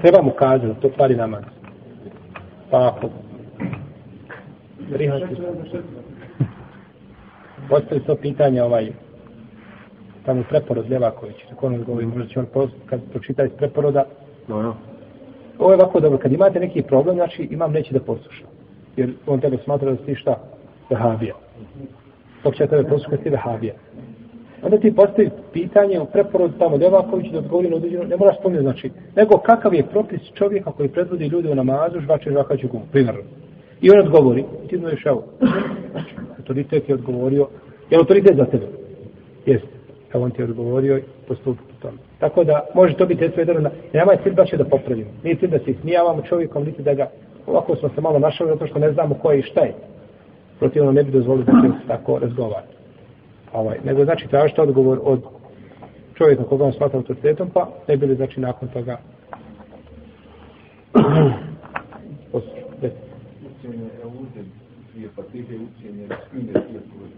Treba mu kazati da to kvari namaz. Pa ako prihvati. Postoji to pitanje ovaj tamo preporod Ljevaković, kako on govori, možda će on post, kad pročita iz preporoda, No, ja. ovo je ovako dobro, kad imate neki problem, znači imam neće da posluša. Jer on tebe smatra da si šta? Vehabija. Dok će tebe poslušati ti vehabija. Onda ti postavi pitanje u preporodu tamo Devaković da odgovori na određeno, ne moraš spomniti znači, nego kakav je propis čovjeka koji predvodi ljude u namazu, žvače žvakaću gumu, primjer. I on odgovori, i ti znaš evo, znači, autoritet je odgovorio, je autoritet za tebe? Jeste. Evo on ti je odgovorio i postupi po tome. Tako da može to biti sve jedan, nema je cilj baš da popravimo. Nije cilj da se ismijavamo čovjekom, niti da ga, ovako smo se malo našali zato što ne znamo ko je i šta je. Protivno ne bi dozvolili da se tako razgovara. Ovaj, nego znači tražite odgovor od čovjeka koga on smatra autoritetom, pa ne bili znači nakon toga učenje Euze, fatihe, sure.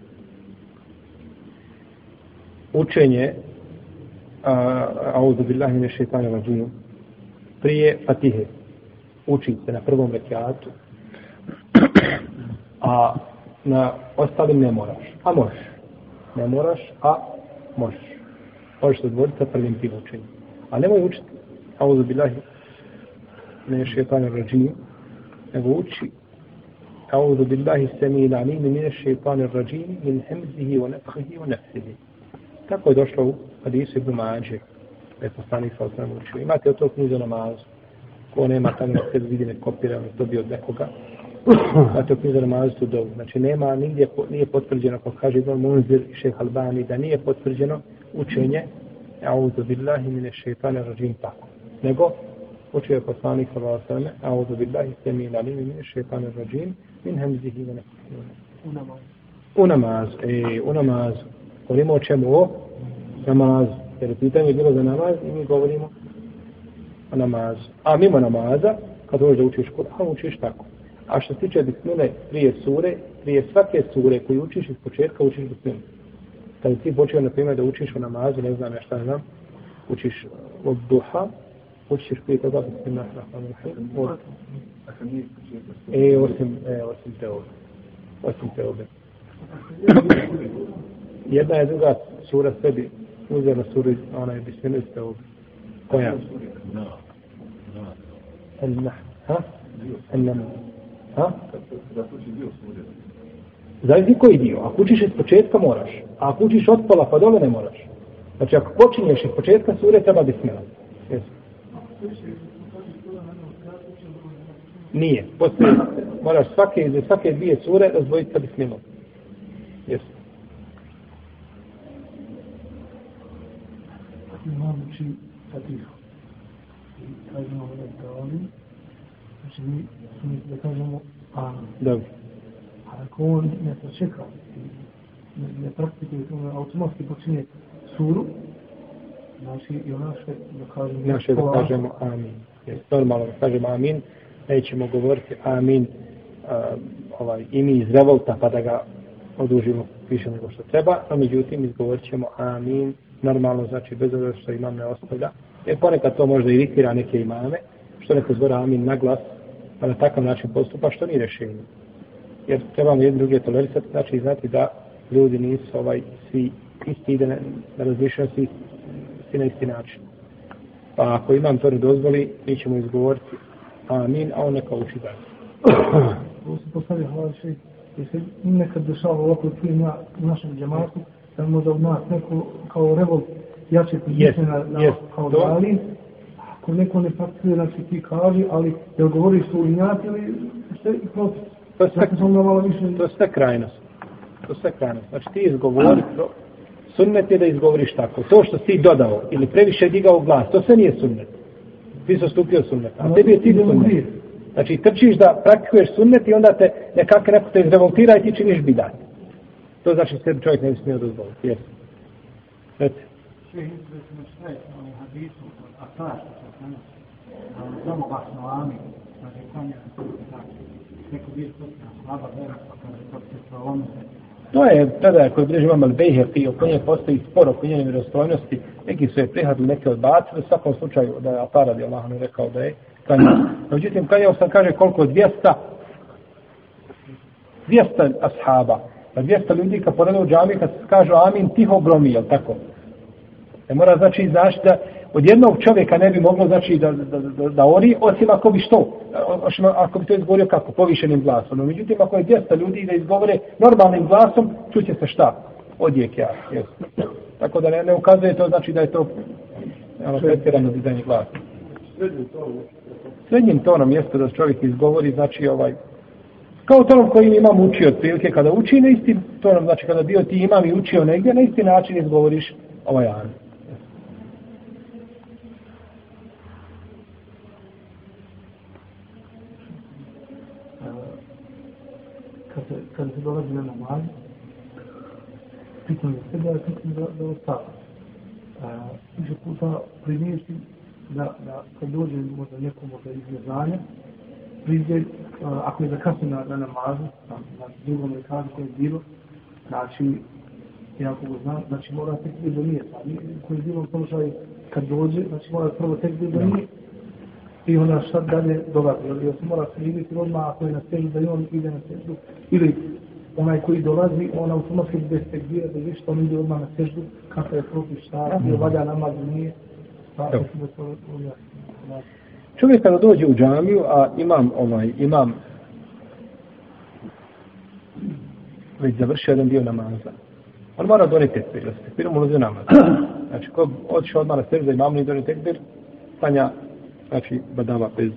učenje auzu billahi rajinu prije fatihe uči se na prvom rekiatu, a na ostalim ne moraš. A možeš. Ne moraš, a možeš. Možeš se odvoditi sa prvim tim učenjem. A nemoj učiti, a uzu bilahi, ne še pano rađinu, nego uči أعوذ بالله السميع العليم من الشيطان الرجيم من همزه ونفخه ونفسه تقول دوشلو حديث ابن ماجه بفستاني صلى الله عليه وسلم ما تيوتو كنوز نماز Ko nema tamo na sebi vidi ne kopira, ne dobio od nekoga. Imate od knjizu o namazu tu dovu. Znači nema, nigdje po- nije potvrđeno, ko kaže Ibn Munzir i šeha Albani, da nije potvrđeno učenje A'udhu billahi mine šeitane rađim tako. Nego, učio je poslanik sa osnovim, A'udhu billahi semi alim mine šeitane rađim, min hemzihi wa nefsihi. U namazu, e, u namazu. Govorimo o čemu? O namazu. Jer je pitanje bilo za namaz i mi govorimo namazu. A mimo namaza, kad dođeš da učiš Kur'an, učiš tako. A što se tiče bismile prije sure, prije svake sure koju učiš iz početka, učiš bismilu. Kad ti počeo, na primjer, da učiš u namazu, ne znam ja šta znam, učiš od duha, učiš prije toga bismillahirrahmanirrahim. Od Ako nije E, osim, e, osim te ovdje. Osim te ovdje. Jedna je druga sura sebi uzela suru, ona je bismillah te ovdje. Koja? Ha? El-Nam. Ha? dio sure. Zavisi koji dio. Ako učiš iz početka moraš. A ako učiš od pola pa dole ne moraš. Znači ako počinješ iz početka sure treba bismillah. Jesu. Nije. Postoji, moraš svake, iz svake dvije sure razdvojiti sa bismilom. Jesu. Imam uči fatihu. i kažemo da oni, znači mi mi da kažemo amin. Dobro. A ako on ne sačeka ne, ne praktikuje to, automatski počinje suru, znači i ona što da kažemo... Naše da kažemo amin. Jer normalno da kažemo amin, nećemo govoriti amin uh, ovaj, imi iz revolta pa da ga odužimo više nego što treba, a međutim izgovorit ćemo amin normalno, znači bez obzira što imam ne ostavlja. E, ponekad to možda iritira neke imame, što neko zbora amin na glas, pa na takav način postupa, što nije rješenje. Jer trebamo jedni druge tolerisati, znači znati da ljudi nisu ovaj svi isti ide na, na razmišljaju svi, svi na isti način. Pa ako imam to ne dozvoli, mi ćemo izgovoriti amin, a on neka uči dalje. Ovo se postavlja hvala še, jer se nekad dešava ovako tu na našem džematu, da možda u nas neko kao revolt jače Jest, na, na jest. kao dali, ako neko ne praktikuje, znači ti kaži, ali jel govoriš su injat ili sve i protiv. To je sve, više... to je sve krajnost. To je sve krajnost. Znači ti izgovori, pro- sunnet je da izgovoriš tako. To što si dodao ili previše digao glas, to sve nije sunnet. Ti si stupio sunnet. A tebi je Idemo sunnet. Znači trčiš da praktikuješ sunnet i onda te nekako neko te izrevoltira i ti činiš bidat. To znači sebi čovjek ne bi smio dozvoliti. Jesi. Reci. Sve smo sve u hadisu, a ta što se danas, samo glasno amin, znači kanja neko bio potpuno slaba vera, pa kaže to se prolomite, ono, To je tada koji bliži imam Al-Bejheqi, oko nje postoji spor oko njene vjerostojnosti. Neki su je prihvatili, neke odbacili, u svakom slučaju da je Atara radi Allah ne rekao da je klanjao. Međutim, klanjao sam, kaže, koliko? 200? 200 ashaba. Pa 200 ljudi kad poredu u džami, kad kažu amin, tiho gromi, jel tako? Ne mora znači znači da od jednog čovjeka ne bi moglo znači da, da, da, da ori, osim ako bi što, osim ako bi to izgovorio kako, povišenim glasom. No, međutim, ako je 200 ljudi da izgovore normalnim glasom, čuće se šta? Odjek ja. Jes. Tako da ne, ne ukazuje to znači da je to ono, pretjerano dizanje glasa. Srednjim tonom jeste da čovjek izgovori, znači ovaj, kao tonom koji imam učio otprilike, kada uči na istim tonom, znači kada bio ti imam i učio negdje, na isti način izgovoriš ovaj amin. Kad se, dolazi na namaz, pitam se da je pitam da, da ostava. Više puta primijeti da, da kad dođe možda neko možda iz neznanja, priđe, a, ako je zakasno na, na namazu, na, na drugom rekazu koje je bilo, znači, ja ako ga znam, znači mora tek biti do nije, pa koji je bilo u položaju kad dođe, znači mora prvo tek biti do nije, i onda šta dalje dolazi, ili se mora vidjeti odmah ako je na seždu da i on ide na seždu, ili onaj koji dolazi, on automatski bez tekbira da viš, on ide odmah na seždu, kako je propis šta, ili valja namaz nije, pa da to ujasni. Čovjek kada dođe u džamiju, a imam ovaj, imam već završio jedan dio namaza. On mora doneti tekbir, da se tekbirom ulazi namaz. Znači, ko otišao odmah na seždu da imam ni doneti tekbir, stanja, znači, badava bez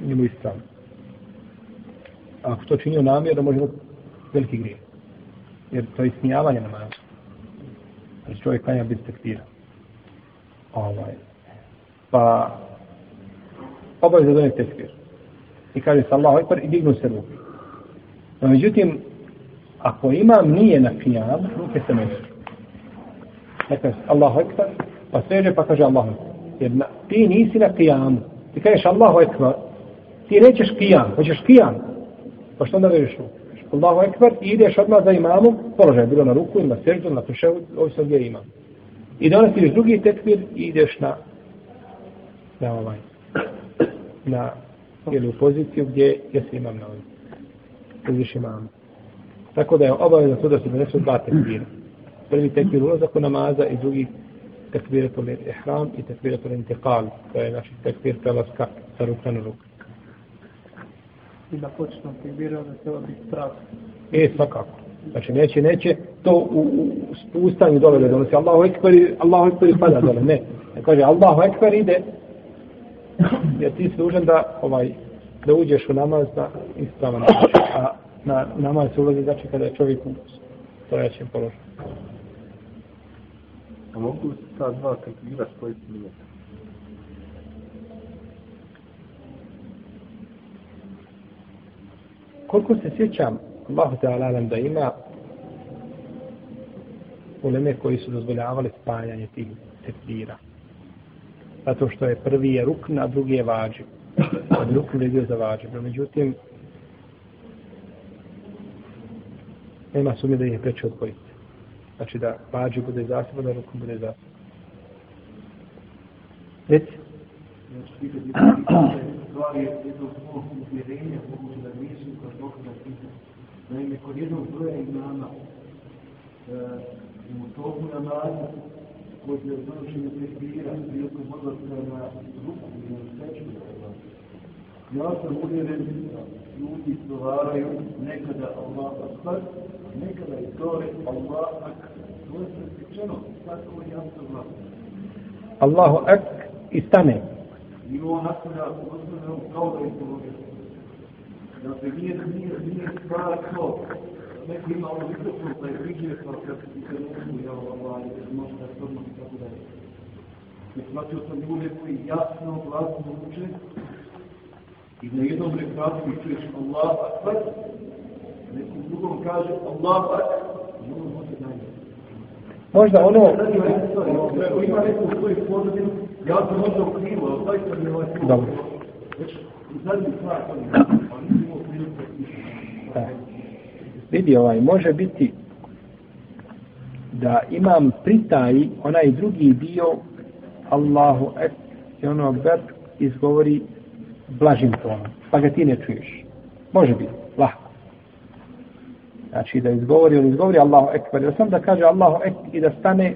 njemu ispravno. A ako to činio namjerno, može biti veliki grijeh. Jer to je ismijavanje namaza. Znači, čovjek klanja bez tekstira. Ovaj. Pa, obavezno doneti tekbir. I kaže se Allahu Ekber i dignu se ruke. No, međutim, ako imam nije na kijam, ruke se ne dižu. Neka Allahu Ekber, pa seže pa kaže Allahu Ekber. Jer na, ti nisi na kijamu. Ti kažeš Allahu Ekber, ti nećeš kijam, hoćeš kijam. Pa što onda veriš ruku? Allahu Ekber i ideš odmah za imamom, položaj bilo na ruku na seždu, na tuševu, ovisno gdje je imam. I donosiš drugi tekbir i ideš na na ovaj na ili u poziciju gdje jesi imam na ovaj, ovim Uziš imam tako da je obavezno to da se donesu dva tekbira prvi tekbir ulazak u namaza i drugi tekbir to je ihram i tekbir to je intikal to je znači tekbir prelaska sa ruka na ruku I da počnu tekbira da treba biti strah. E, svakako. Znači, neće, neće to u, u spustanju dole da donosi Allahu Ekber, Allahu Ekber i pada dole. Ne. Ne kaže Allahu Ekber ide, jer ti si dužan da, ovaj, da uđeš u namaz na ispravan način. A na namaz se ulazi, znači, kada je čovjek u stojaćem položaju. A mogu li ta dva tekvira spojiti nijetom? Koliko se sjećam, Allahu te alalem, da ima uleme koji su dozvoljavali spajanje tih tekvira. Zato što je prvi je rukn, a drugi je vađi. A rukn je bio za vađi. No, međutim, nema sumnje da ih je preče odvojiti. Znači da vađi bude zasebno, da rukom bude zasebno. Reci. Naime, kod jednog broja imama u toku namaza, kod je donošenja tekbira, prilikom odlaska na ruku ili na seču, ja sam uvjeren ljudi izgovaraju nekada Allah akbar, nekada i tore Allah akbar. To je presječeno, tako je jasno glasno. Allahu ak i stane. I on nastavlja osnovno kao da je to Dakle, nije, nije, nije stvar to. Neko ima ono mikrofon pa je priđe, pa kad se mogu, ja ovaj, može da se odmah i tako dalje. Ne shvatio sam ljude koji jasno, glasno uče i na jednom rekatu mi čuješ Allah akbar, nekom drugom kaže Allah akbar, i ono može dalje. Možda ono, Ako ima neko u svojih pozadinu, ja sam možda u krivu, ali taj sam je ovaj krivu. Dobro. Priliku da. vidi ovaj, može biti da imam pritaji onaj drugi dio Allahu ek i ono izgovori blažim tonom, pa ga ti ne čuješ. Može biti. Znači da izgovori, on izgovori Allahu ekber, da sam da kaže Allahu ek i da stane,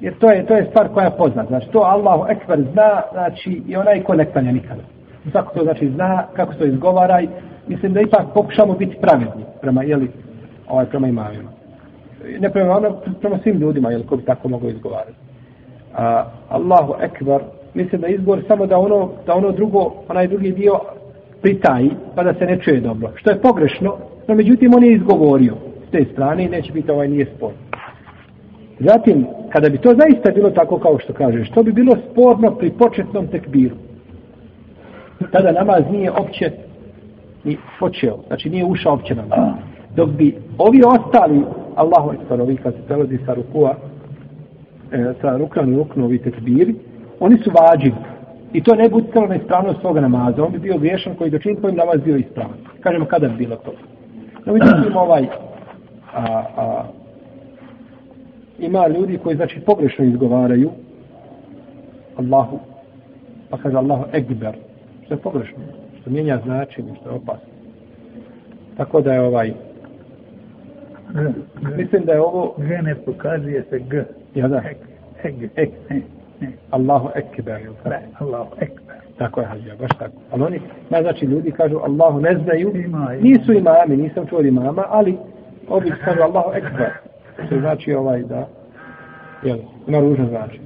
jer to je, to je stvar koja je poznata. Znači to Allahu ekber zna, znači i onaj ko ne klanja nikada. Svako to znači zna kako se to izgovara i mislim da ipak pokušamo biti pravedni prema, jeli, ovaj, prema imamima. Ne prema ono, prema svim ljudima, jel, ko bi tako mogao izgovarati. A, Allahu ekber, mislim da izgovor samo da ono, da ono drugo, onaj drugi dio pritaji, pa da se ne čuje dobro. Što je pogrešno, no međutim on je izgovorio s te strane i neće biti ovaj nije spor. Zatim, kada bi to zaista bilo tako kao što kaže, što bi bilo sporno pri početnom tekbiru? Tada namaz nije opće ni počeo, znači nije ušao opće namaz. Dok bi ovi ostali, Allahu ekber, ovi kad se prelazi sa rukua, e, sa rukom i ruknu ovi tekbiri, oni su vađivi. I to ne bi utjecalo na ispravnost svoga namaza. On bi bio griješan koji dočin kojim namaz bio ispravan. Kažemo kada bi bilo to. No međutim ovaj a, a, ima ljudi koji znači pogrešno izgovaraju Allahu pa kaže Allahu Ekber što je pogrešno što mijenja značenje što je opasno tako da je ovaj mislim da je ovo G ne pokazuje se G. ja da Ek. Ek. Allahu Ekber Ne, Allahu Ekber. Tako je hađija baš tako ali oni ma znači ljudi kažu Allahu ne znaju Ima, ima. nisu imami nisam čuo imama ali ovi kažu Allahu Ekber što znači ovaj da jel, ima ružno znači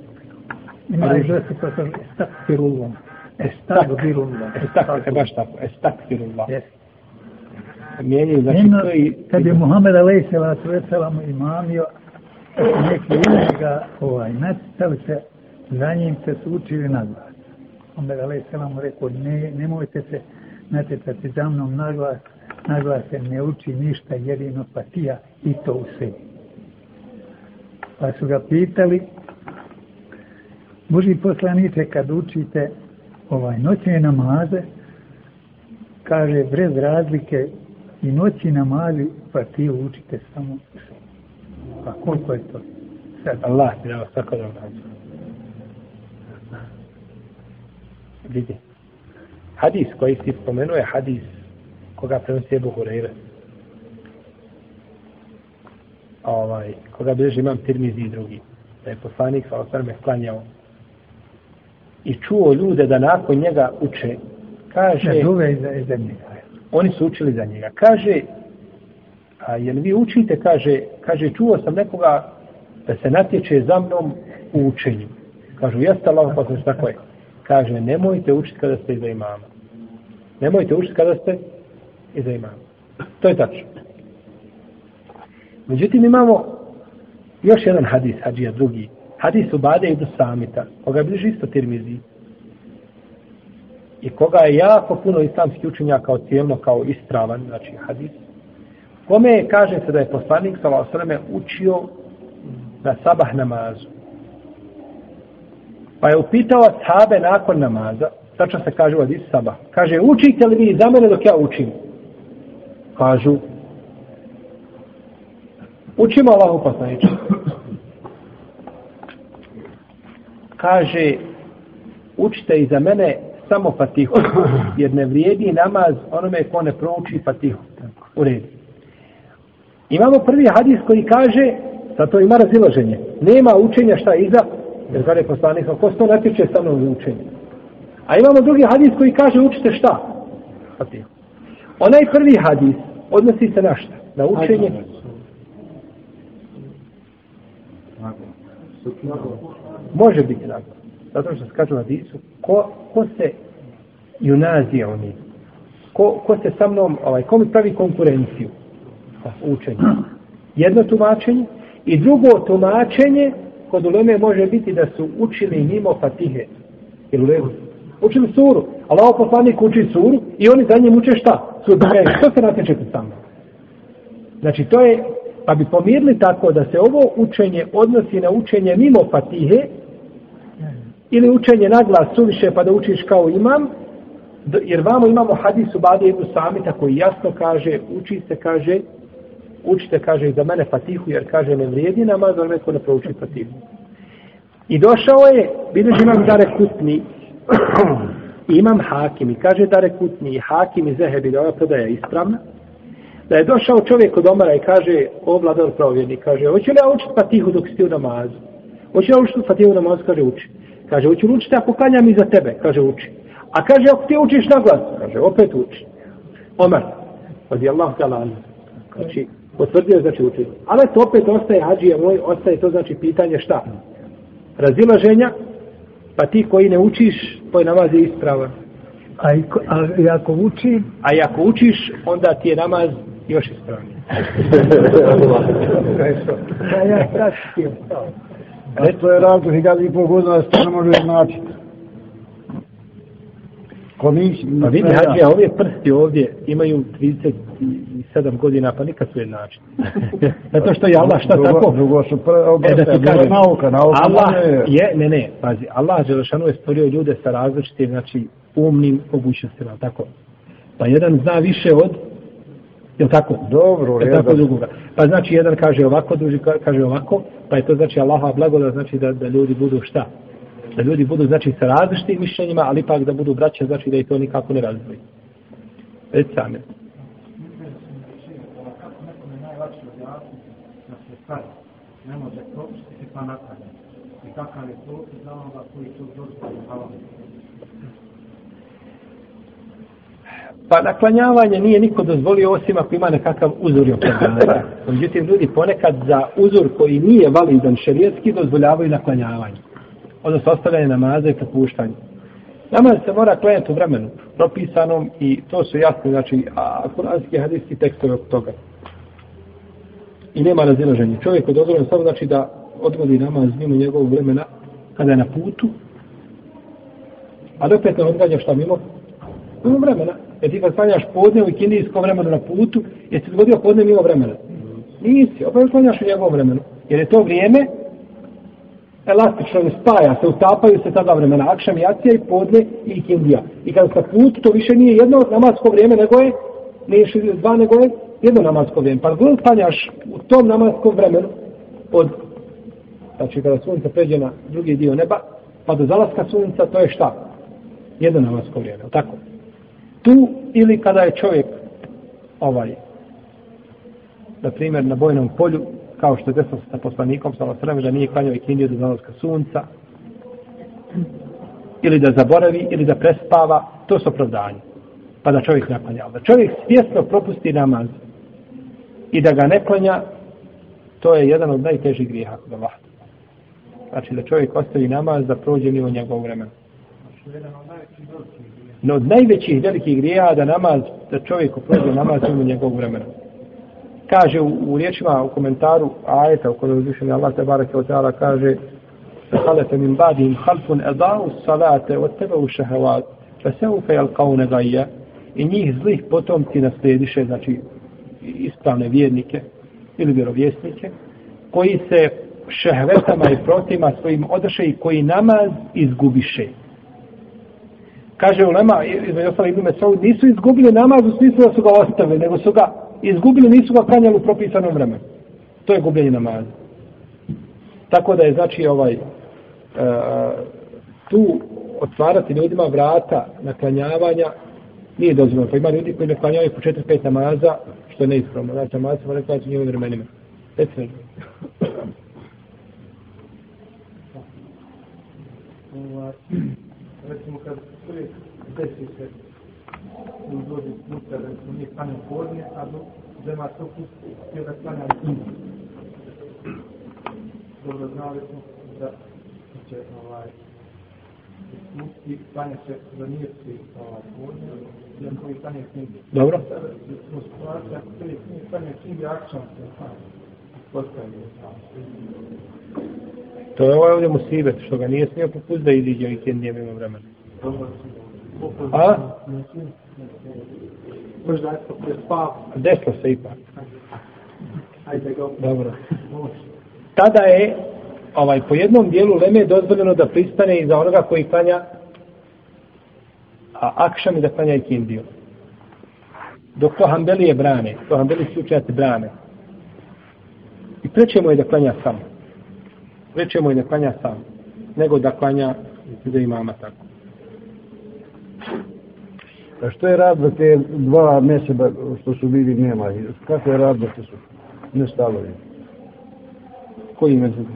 Ima i da se kaže estakfirullah. Estakfirullah. Estak, e, baš tako, estakfirullah. Yes. Mijenjaju, znači, Ima, to i... kad je Muhammed alaih salatu veselam imamio, neki ljudi ga ovaj, natistali se, za njim se su učili na onda Muhammed alaih selam rekao, ne, nemojte se natjecati za mnom naglas, naglas se ne uči ništa jedino patija i to u sebi. Pa su ga pitali, Boži poslanice, kad učite ovaj noćne namaze, kaže, brez razlike i noći namazi, pa ti učite samo u sebi. Pa koliko je to? Sad, Allah ti dao svako da Vidi. Hadis koji si spomenuo je hadis koga prenosi Ebu Hureyre. Ovaj, koga bilježi imam Tirmizi i drugi. Da je poslanik sa osvrme klanjao i čuo ljude da nakon njega uče, kaže, ne duve iza, iza njega. oni su učili za njega. Kaže, a jel vi učite, kaže, kaže, čuo sam nekoga da se natječe za mnom u učenju. Kažu, jeste Allah, pa sam tako je. Kaže, nemojte učiti kada ste iza imama. Nemojte učiti kada ste iza imama. To je tačno. Međutim, imamo još jedan hadis, hađija drugi. Hadis u Bade i Samita, koga bliži isto Tirmizi. i koga je jako puno islamskih učenjaka ocijelno kao istravan, znači hadis, kome je, kaže se da je poslanik sallallahu alejhi učio na sabah namazu. Pa je upitao sahabe nakon namaza, tačno se kaže u hadisu Saba, kaže, učite li vi za mene dok ja učim? Kažu, učimo Allahu poslaniče. Kaže, učite i za mene samo fatihu, jer ne vrijedi namaz onome ko ne prouči fatihu. U redu. Imamo prvi hadis koji kaže, sa to ima razilaženje, nema učenja šta iza, jer kada je poslanik, ko se to natječe sa mnom učenje. A imamo drugi hadis koji kaže, učite šta? Onaj prvi hadis odnosi se na šta? Na učenje. Može biti nagon. Zato što se kaže u hadisu, ko, ko se junazija oni, ko, ko se sa mnom, ovaj, ko mi pravi konkurenciju Učenje. Jedno tumačenje i drugo tumačenje kod uleme može biti da su učili mimo fatihe. Ili ulevu? Učili suru. Allah poslanik uči suru i oni za njim uče šta? Suru. Što se natječete sa mnom? Znači to je, pa bi pomirili tako da se ovo učenje odnosi na učenje mimo fatihe, ili učenje na glas suviše pa da učiš kao imam, jer vamo imamo hadis u Badi Ibn Samita koji jasno kaže, uči se, kaže, učite, kaže, za mene fatihu, jer kaže, ne vrijedi namaz, on neko ne prouči fatihu. I došao je, vidiš imam Dare Kutni, imam Hakim, i kaže Dare Kutni, i Hakim i Zehebi, da ova prodaja ispravna, da je došao čovjek od Omara i kaže, o vladar pravovjerni, kaže, hoće li ja učiti fatihu dok si ti u namazu? Hoće li ja učiti fatihu u namazu? Kaže, uči. Kaže, hoću li učiti ako kanjam iza tebe? Kaže, uči. A kaže, ako ti učiš na glas? Kaže, opet uči. Omar, radi Allah ta'ala, znači, potvrdio znači uči. Ali to opet ostaje, hađija moj, ostaje to znači pitanje šta? Razilaženja, pa ti koji ne učiš, tvoj namaz je ispravan. A, i, a i ako uči? A i ako učiš, onda ti je namaz još ispravan. ja pratim. A to je razlog, hiljada i pol godina da se to ne može Komisija... Pa vidi, hađija, ove prsti ovdje imaju 37 godina, pa nikad su jednačni. Zato što je Allah šta drugo, tako? Drugo su pre, E, da ti kažem, nauka, nauka Allah je... je, ne, ne, pazi, Allah Želešanu je stvorio ljude sa različitim, znači, umnim mogućnostima, tako? Pa jedan zna više od, je tako? Dobro, je tako drugoga. Pa znači, jedan kaže ovako, drugi ka- kaže ovako, pa je to znači Allaha blagoda, znači da, da ljudi budu šta? Da ljudi budu, znači, sa različitim mišljenjima, ali ipak da budu braća, znači da i to nikako ne razdvoji. Već sami. ne može propustiti pa naklanja. I kakav je propis za onoga koji to dozvoli halal. Pa naklanjavanje nije niko dozvolio osim ako ima nekakav uzor i opravdanje. Međutim, ljudi ponekad za uzor koji nije validan šerijetski dozvoljavaju naklanjavanje. Odnosno ostavljanje namaza i popuštanje. Namaz se mora klanjati u vremenu propisanom i to su jasni, znači, a kuranski hadijski tekstovi oko toga. I nema razilaženja. Čovjek je dozvoljen samo znači da odgodi namaz mimo njegovog vremena kada je na putu, a opet ne odgađa šta mimo mimo vremena. Jer ti kad klanjaš podne u ikindijskom vremenu na putu, jesi zgodio podne mimo vremena? Nisi, opet klanjaš u njegovom vremenu. Jer je to vrijeme elastično ne spaja se, utapaju se tada vremena, akšam i acija i podne i kindija. I kada se put, to više nije jedno namasko vrijeme, nego je, nije še dva, nego je jedno namasko vrijeme. Pa god klanjaš u tom namaskom vremenu, od, znači kada sunce pređe na drugi dio neba, pa do zalaska sunca, to je šta? Jedno namasko vrijeme, tako? Tu ili kada je čovjek ovaj, na primjer na bojnom polju, kao što je desilo sa poslanikom, sa osreme, da nije klanjao ikindiju do zalaska sunca, ili da zaboravi, ili da prespava, to su opravdanje. Pa da čovjek ne klanja. Da čovjek svjesno propusti namaz i da ga ne klanja, to je jedan od najtežih grijeha kod Allah. Znači da čovjek ostavi namaz da prođe mimo njegov vremena. No od najvećih velikih grijeha da namaz, da čovjeku prođe namaz mimo njegov vremena. Kaže u, u riječima, u komentaru ajeta u kojoj uzvišen Allah te barake od ta'ala kaže Halete min badim halfun edau salate od tebe u šehevat. Feseufe jel kao negaja i njih zlih potomci naslediše, znači ispravne vjernike ili vjerovjesnike, koji se šehvetama i protima svojim odaše i koji namaz izgubiše. Kaže Ulema, između ostalo Ibn Mesaud, nisu izgubili namaz u smislu da su ga ostavili, nego su ga izgubili, nisu ga klanjali u propisanom vremenu. To je gubljenje namaza. Tako da je, znači, ovaj, uh, tu otvarati ljudima vrata naklanjavanja nije dozvoljeno. Pa ima ljudi koji naklanjavaju po 4-5 namaza, što je neispravno. Znači, namaz se mora klanjati u njihovim vremenima. Recimo. Ovaj, recimo kad čovjek desi se u dođe puta, recimo nije klanja podnije, a do zema to pusti, je da klanja imu. Dobro znali smo da će ovaj, pusti, klanja se da nije svi ovaj, podnije, jer koji klanja knjige. Dobro. Sada smo situacija, ako čovjek nije klanja knjige, akšan se klanja. Postavljaju. To je ovaj ovdje musibet, što ga nije smio popust da iziđe i kjen nije vremena. A? Možda je to prespav. Desilo se ipak. Ajde ga Dobro. Tada je ovaj, po jednom dijelu Leme dozvoljeno da pristane iza onoga koji klanja a akšam i da klanja i kindiju. Dok to Hanbelije brane, to Hanbeli su učenjati brane. I preće mu je da klanja sam. Preće mu je da klanja sam. Nego da klanja da imama tako. A što je rad za te dva meseba što su bili nema? Kako je rad da se su ne stalovi? Koji mezeb?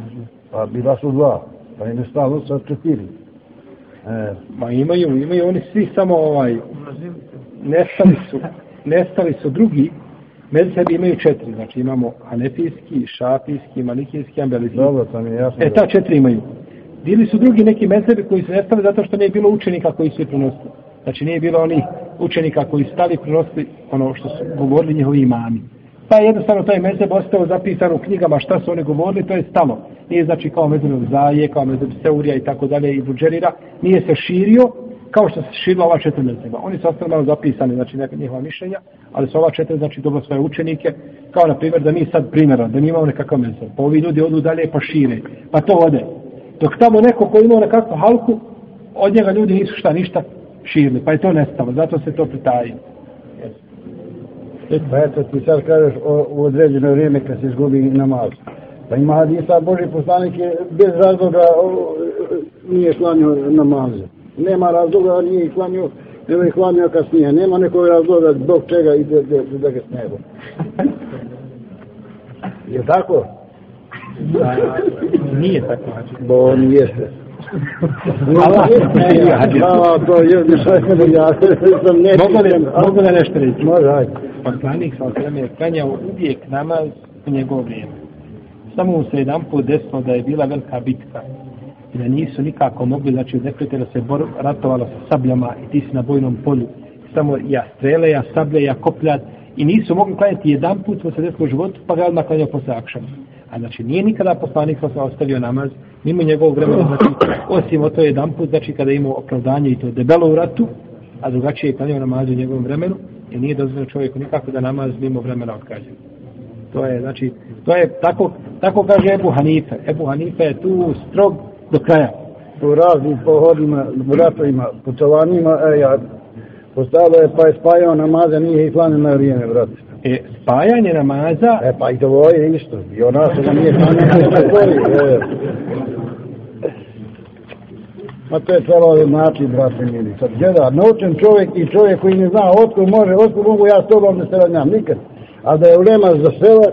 Pa bila su dva, pa je ne stalo sa četiri. E, Ma imaju, imaju oni svi samo ovaj, nestali su, nestali su drugi, mezhebi imaju četiri, znači imamo hanefijski, šafijski, malikijski, ambelijski. dobro, to mi je jasno. E, ta četiri imaju. Bili su drugi neki mezhebi koji su nestali zato što nije bilo učenika koji su ih prenosili. Znači nije bilo onih učenika koji stali prenosili ono što su govorili njihovi imami. Pa jednostavno to taj mezeb ostao zapisan u knjigama šta su oni govorili, to je stalo. Nije znači kao mezeb Zaje, kao mezeb Seurija i tako dalje i Buđerira. Nije se širio kao što se širila ova četiri mezheba. Oni su ostali malo zapisani, znači neka njihova mišljenja, ali su ova četiri znači dobro svoje učenike, kao na primjer da mi sad primjera, da mi imamo nekakav mezheb. Pa ovi ljudi odu dalje pa šire, pa to ode. Dok tamo neko ko imao nekakvu halku, od njega ljudi nisu šta ništa širili, pa je to nestalo, zato se to pritaji. Pa eto ti sad kažeš o, u određeno vrijeme kad se izgubi namaz. Pa ima hadisa Boži poslanik je bez razloga o, nije klanio namaze. Nema razloga nije klanio, nego je klanio kasnije. Nema nekog razloga zbog čega ide da, da, da ga snebo. je tako? Nije tako. Znači. Bo on jeste. Allah, Allah, to je nešto ja sam ne Mogu li nešto reći? Može, ajde. Poslanik sa osreme je klanjao uvijek namaz u njegovo vrijeme. Samo mu se jedan put desilo da je bila velika bitka i da nisu nikako mogli, znači od neprijatelja se bor, ratovalo sa sabljama i ti si na bojnom polju. Samo ja strele, ja sablje, ja kopljat i nisu mogli klanjati jedan put mu se desilo u životu pa ga je odmah klanjao posle akšama. A znači nije nikada poslanik sa ostavio namaz mimo njegovog vremena, znači osim o to jedan put, znači kada je imao opravdanje i to debelo u ratu, a drugačije je klanio namaz u njegovom vremenu, jer nije dozvoljeno čovjeku nikako da namaz mimo vremena odkaže. To je, znači, to je tako, tako kaže Ebu Hanife. Ebu Hanife je tu strog do kraja. U raznim pohodima, vratovima, putovanjima, e, ja postalo je pa je spajao namaze, nije ih klanio na vrijeme, brate. E, spajanje namaza, E, pa i to je isto. I ona se da nije. Ma to je trebalo znači, brate mili. Sad gleda, naučen čovjek i čovjek koji ne zna otkud može, otkud mogu ja s tobom da se radnjam, nikad. A da je ulema za sela,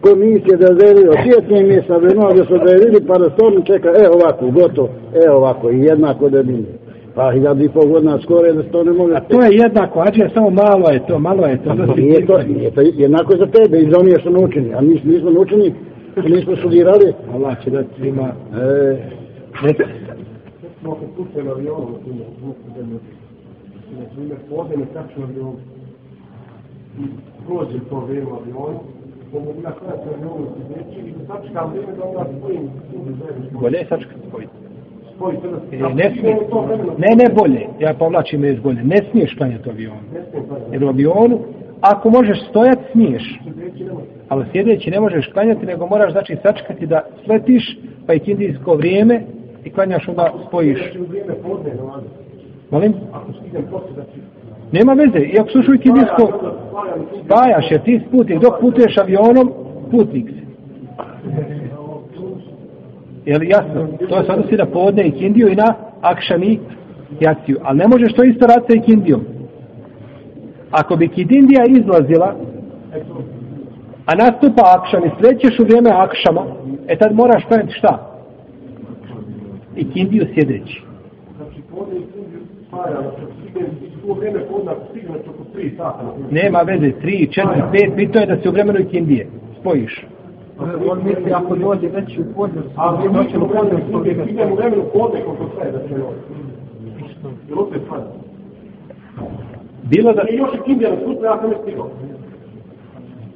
komisije da je vidio, sjetnije mi je sa da su da je vidi, pa da stvarno čeka, e ovako, gotovo, e ovako, i jednako da bi Pa hiljadu i pol godina skoro da se to ne može. a to je jednako, ađe, samo malo je to, malo je to. Pa nije to, nije to jednako za tebe i za onih što naučeni, a mi nismo naučeni, nismo studirali. Allah će da svima, E, neka, smo kad putem avionom, na primjer, zvuku zemlje, na primjer, podem je tačno avion, i prođe to vrijeme avionu, mogu bi na se avionu sideći i da sačekam vrijeme da onda spojim bolje je sačekati spojiti. E, ne smije. Ne, ne bolje. Ja povlačim iz bolje. Ne smiješ klanjati u avionu. Jer u avionu, ako možeš stojati, smiješ. Ali sjedeći ne možeš klanjati, nego moraš znači sačekati da sletiš, pa i indijsko vrijeme i klanjaš onda spojiš. Znači. Molim? Ću... Nema veze. I ako slušaju indijsko, spajaš jer ti putnik. Dok putuješ avionom, putnik si. Jel jasno? To se odnosi na podne i kindiju i na akšami jaciju. Ali ne možeš to isto raditi i kindijom. Ako bi kidindija izlazila, a nastupa akšam i srećeš u vrijeme akšama, e tad moraš klanjati šta? I kindiju sjedeći. Znači podne i kindiju spajam. Ako stignem u vrijeme podne, ako stignem oko 3 sata. na primjer. Nema veze, 3, 4, 5, bitno je da se u vremenu i kindije spojiš. On misli ako dođe već u podne, A vi možete u podne, podne, u vremenu podne koliko sve da će ovo. Jer opet sad. Bilo da I još je kindija na sutra, ja sam ne stigao.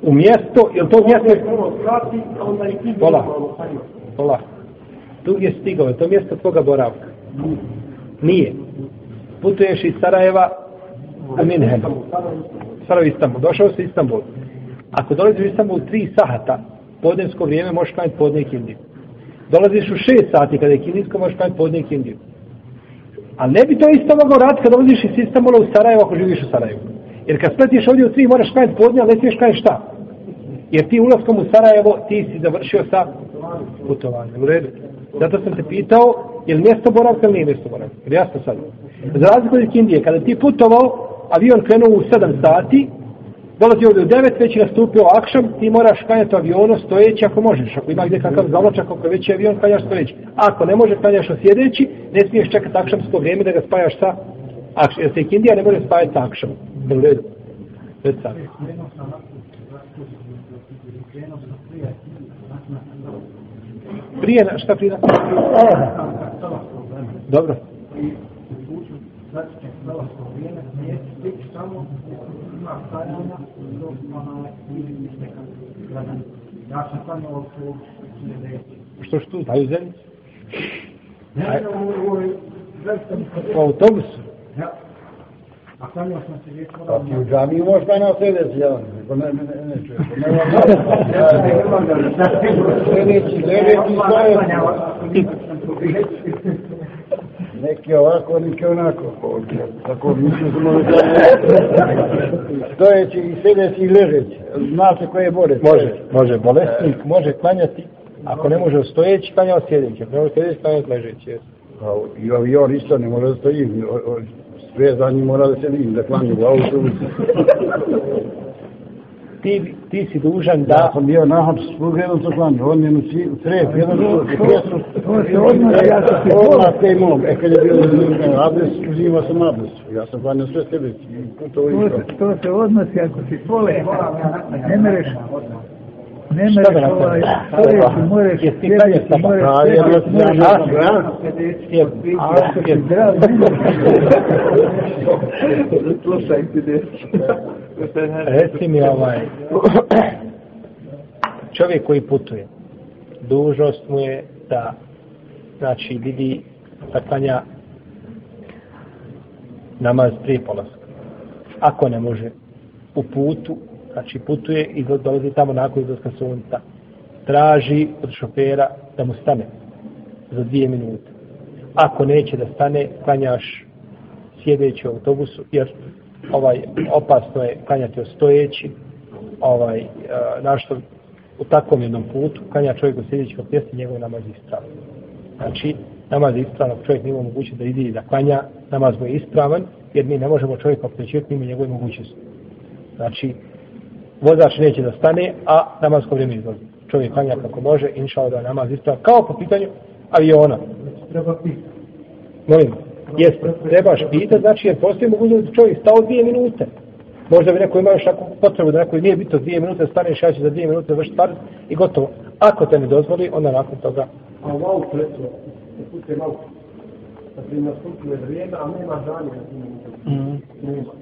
u mjesto, jel to Podne mjesto? prvo skrati, a onda i Pola. normalno sa njima. Pola. Tu je stigao, je to mjesto tvoga boravka. Nije. Putuješ iz Sarajeva u Minhen. Sarajevo Istanbul. Došao si u Istanbul. Ako dolaziš u Istanbul u 3 sahata, podnevsko vrijeme možeš klanjati podne i kindiju. Dolaziš u 6 sati kada je kindijsko, možeš klanjati podne i kindiju. Ali ne bi to isto mogao raditi kad dolaziš iz Istanbula u Sarajevo ako živiš u Sarajevu. Jer kad spletiš ovdje u 3 moraš klanjati podne, ali ne smiješ klanjati šta? Jer ti ulaskom u Sarajevo ti si završio sa putovanjem. U redu. Zato sam te pitao, je li mjesto boravka ili nije mjesto boravka? Jer jasno sad. Za razliku od Indije, kada ti putovao, avion krenuo u 7 sati, dolazi ovdje u 9, već je nastupio akšam, ti moraš kanjati avionu stojeći ako možeš. Ako ima gdje kakav zaločak, ako je veći avion, kanjaš stojeći. Ako ne može, kanjaš sjedeći, ne smiješ čekati akšamsko vrijeme da ga spajaš sa akšam. Jer se Indija ne može spajati sa akšam. U redu. Već sad. Prije, šta prije? Dobro. Znači će prelasko vrijeme, nije samo ima stavljanja do ona ili neka gledanja. Ja sam stavljao oko 40. Što što tu daju zemlju? Ne, ne, u ovoj velikom U autobusu. Ja. A stavljao sam se već Pa moram ti u džami možeš da na sljedeći, ja ne, ne, ne, ne čuješ. Sljedeći, sljedeći stoje. Neki ovako, neki onako. Tako mislim smo Stojeći i sljedeći i ležeći. Zna se koje je bolje. Može, može. Bolesnik može klanjati, ako ne može stojeći, klanja sjedeći. Ako ne može sjedeći, klanja ležeći. A I avion isto ne mora da stoji. Sve za njim mora da se vidim, da klanju u autobusu. Ti, ti si dužan Ja da... sam bio na hač s jednom sa klanju, on je svi- u crep, jedan u kresu. To se odmah, ja sam se Odmah te imam, e kad je bio abdes, uzimao sam abdes. Ja sam klanjao sve sebe, putovo i To, to. se- to se odnosi ako si pole, ne mereš, ne Šta da mereš napravim? ovaj, stojeći, moraš Jesi ti klanjao sjedeći, sama? moraš A, ja sam moraš zdrav, ne Reci mi ovaj... Čovjek koji putuje, dužnost mu je da znači vidi da klanja namaz prije polaska. Ako ne može u putu, znači putuje i do- dolazi tamo nakon izlaska sunca, traži od šofera da mu stane za dvije minute. Ako neće da stane, klanjaš sjedeći u autobusu, jer ovaj opasno je klanjati stojeći, ovaj, e, našto u takvom jednom putu, klanja čovjek u sjedeći kod pjesni, njegov namaz je ispravan. Znači, namaz je ispravan, čovjek nema moguće da ide i da klanja, namaz mu je ispravan, jer mi ne možemo čovjeka opterećivati mimo njegove mogućnosti. Znači, vozač neće da stane, a namazko vrijeme izlazi. Čovjek klanja kako može, inša da namaz ispravan, kao po pitanju aviona. treba pisati. Molim, jeste, trebaš pitati, znači jer postoji mogućnost da čovjek stao dvije minute. Možda bi neko imao još takvu potrebu da neko nije bitno dvije minute, da staneš ja ću za dvije minute vršiti stvar i gotovo. Ako te ne dozvoli, onda nakon toga A u auto, da putem auto. Da ti nastupuje vrijeme, a nema žanje. Nema.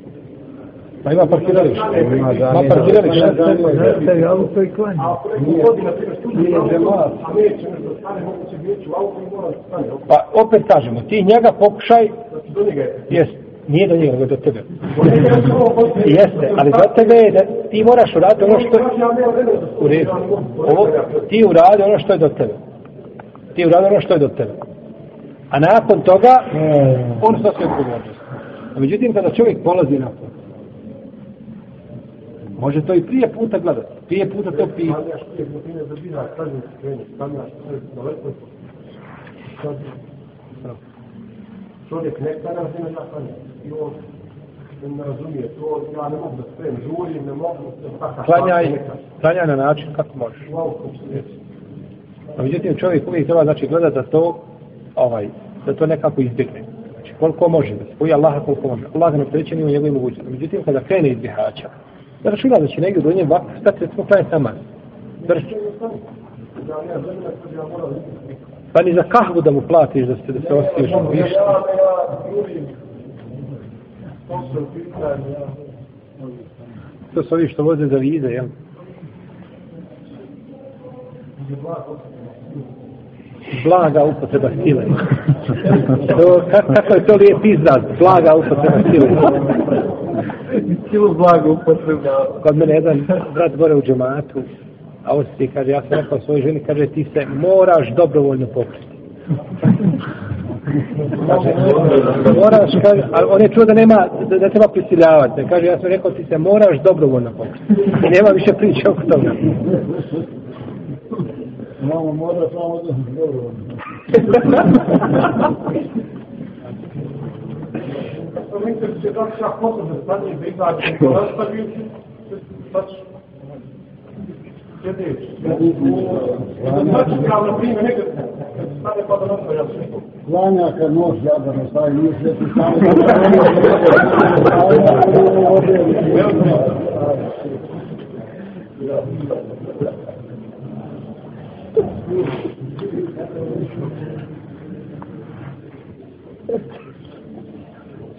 Pa ima parkiralište. Ima parkiralište. Zastavi auto i klanja. A ako neko vodi, na primjer, studiju Nije auto, džemat. a neće nešto stane, moguće biti u auto i mora da stane. Pa opet kažemo, ti njega pokušaj, Do njega je. jest, nije do njega, nego do tebe. Jeste, ali do tebe je da ti moraš uraditi ono što je u redu. Ovo, ti uradi ono što je do tebe. Ti uradi ono što je do tebe. A nakon toga, on snosi odgovornost. A međutim, kada čovjek polazi na to, može to i prije puta gledati. Prije puta to pije. Stavljaš prije godine za bina, stavljaš kreni, stavljaš to je daleko. Sad, čovjek ne ne zna stane. I on ne razumije to, ja ne mogu da sprem, žurim, ne mogu, Klanjaj, klanjaj na način kako možeš. A međutim, čovjek uvijek treba znači gledati da to, ovaj, da to nekako izbjegne. Znači, koliko može, da se Allaha koliko može. Allah ne optereće ni u njegovim mogućnosti. Međutim, kada krene iz bihaća, da računa da će negdje do nje vak, stati recimo klanjati namaz. Da ja želim da ja moram pa ni za kahvu da mu platiš da se, da se osjetiš više. Ja, ja. To ja. Su ovi što voze za vize, jel? Blaga upotreba sile. To, kako je to lijep izraz? Blaga upotreba sile. Silu blago upotrebljava. Kod mene jedan brat gore u džematu, a osjeti, kaže, ja sam rekao svojoj ženi, kaže, ti se moraš dobrovoljno pokriti. Kaže, moraš, kaže, ali on je čuo da nema, da, da treba prisiljavati. Kaže, ja sam rekao, ti se moraš dobrovoljno pokriti. I nema više priče oko toga. Mamo, mora samo da... Dobro. To mislim da će da će ako da stane da izađe, da rastavio, znači, sljedeći. Znači, kao na primjer, nekad stane pa da nosa, ja sve to. Klanja kad noć jada ne stavi, nije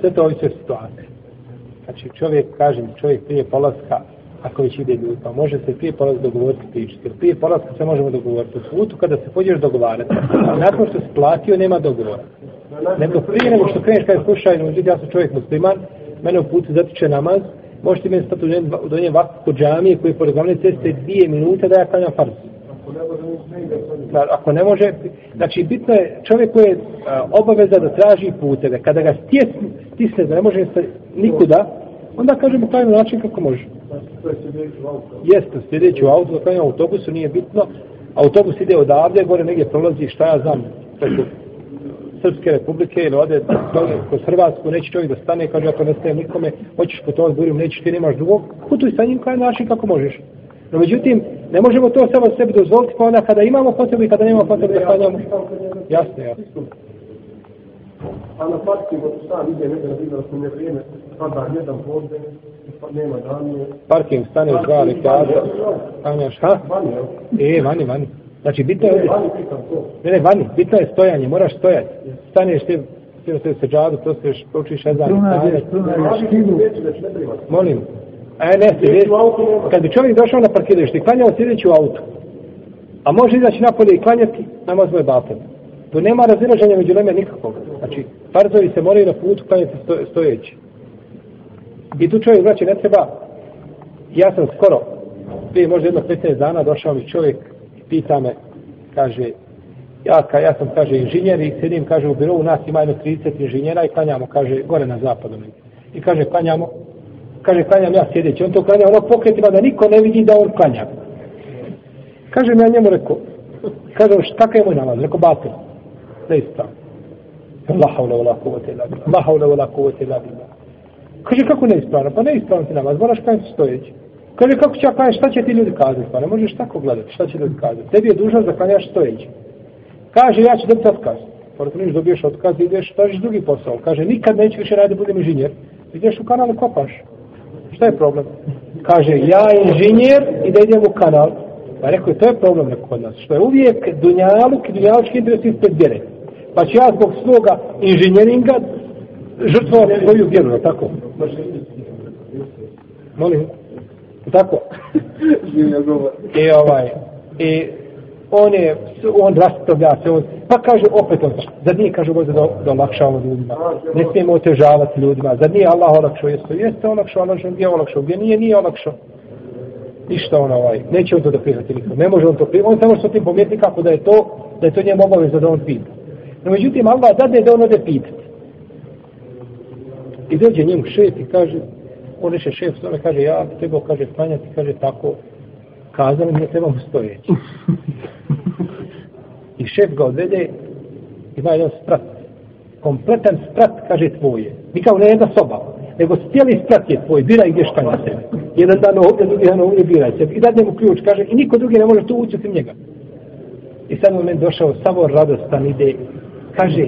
sve to ovisi od situacije. Znači čovjek, kažem, čovjek prije polaska, ako već ide ljudi, pa može se prije polaska dogovoriti pričati. Jer prije polaska se možemo dogovoriti. U putu kada se pođeš dogovarati, a nakon što si platio, nema dogovora. Nego prije nego što kreneš kada slušaj, no, ja sam čovjek musliman, mene u putu zatiče namaz, možete meni stati u donjem- u vaku kod džamije koji je pored glavne ceste dvije minute da ja klanjam farzu. Da, ako ne može, znači bitno je čovjek koji je a, obaveza da traži puteve, kada ga stjesne, stisne da ne može se nikuda, onda kaže mu taj način kako može. Jeste, sljedeći u auto, da u autobusu, nije bitno, autobus ide odavde, gore negdje prolazi, šta ja znam, preko Srpske republike ili ode kroz Hrvatsku, neće čovjek da stane, kaže, ako ne staje nikome, hoćeš putovati burim, nećeš ti, nemaš drugog, putuj sa njim kaj način kako možeš. No međutim, ne možemo to samo sebi dozvoliti, pa onda kada imamo potrebu i kada nemamo potrebu da klanjamo. Jasno, jasno. A na parkingu sam ide nekada da su ne vrijeme, pada jedan podne, pa nema danje. Parking stane u dva rekada, klanjaš, ha? Vani, evo. E, vani, vani. Znači, bitno je ovdje, Vani pitam to. ne, ne, vani, bitno je stojanje, moraš stojati. Staneš ti, ti se se džadu, proučiš ezan, pronađeš stigu. Neću da će ne. Molim. A ne, nema. kad bi čovjek došao na parkiralište i klanjao sjedeći u autu, a može izaći napolje i klanjati, namaz mu je batel. Tu nema razilaženja među leme nikakvog. Znači, farzovi se moraju na putu klanjati sto, stojeći. I tu čovjek, znači, ne treba, ja sam skoro, prije možda jedno 15 dana, došao mi čovjek i pita me, kaže, ja, ka, ja sam, kaže, inženjer i sedim, kaže, u birovu, nas ima jedno 30 inženjera i klanjamo, kaže, gore na zapadu. I kaže, klanjamo, kaže, klanjam ja sjedeći. On to klanja ono pokretima da niko ne vidi da on klanja. Kažem ja njemu rekao, kaže, kakav je moj namaz? Rekao, batel. Da ispravno. La haula wala kuvvete illa billah. La haula wala kuvvete illa billah. Kaže, kako ne ispravno? Pa ne ispravno ti namaz, moraš klanjati stojeći. Kaže, kako će ja klanjati, šta će ti ljudi kazati? Pa ne možeš tako gledati, šta će ljudi kazati? Tebi je dužnost da klanjaš stojeći. Kaže, ja ću dobiti otkaz. Pa Pored niš dobiješ otkaz, ideš, tražiš drugi posao. Kaže, nikad neću više raditi, budem inženjer. Ideš u kanal i kopaš. Šta je problem? Kaže, ja inženjer i da idem u kanal. Pa rekao je, to je problem neko kod nas. Što je uvijek dunjaluk, dunjalučki interes ispred vjere. Pa ću ja zbog svoga inženjeringa žrtvovati svoju vjeru, je li tako? Molim. Tako? I ovaj, i on je, on rastavlja se, on, pa kaže opet on, zar nije, kaže, možda da, da olakšavamo ljudima, ne smijemo otežavati ljudima, zar nije Allah olakšao, jeste, jeste olakšao, Allah gdje olakšao, gdje nije, nije olakšao. Ništa on ovaj, neće on to da prihvati nikom, ne može on to prihvati, on samo što tim pomijeti kako da je to, da je to njemu obavezno da on pita. No međutim, Allah dade da on ode pitati. I dođe njemu šef i kaže, on reše šef, on kaže, ja trebao, kaže, klanjati, kaže, tako, kazali mi da trebamo stojeći. I šef ga odvede, ima jedan sprat, kompletan sprat, kaže, tvoje. Nikao ne jedna soba, nego cijeli sprat je tvoj, biraj gdje šta na sebe. Jedan dan ovdje, drugi dan ovdje, biraj se. I dadne mu ključ, kaže, i niko drugi ne može tu ući osim njega. I sad moment došao, samo radostan ide, kaže,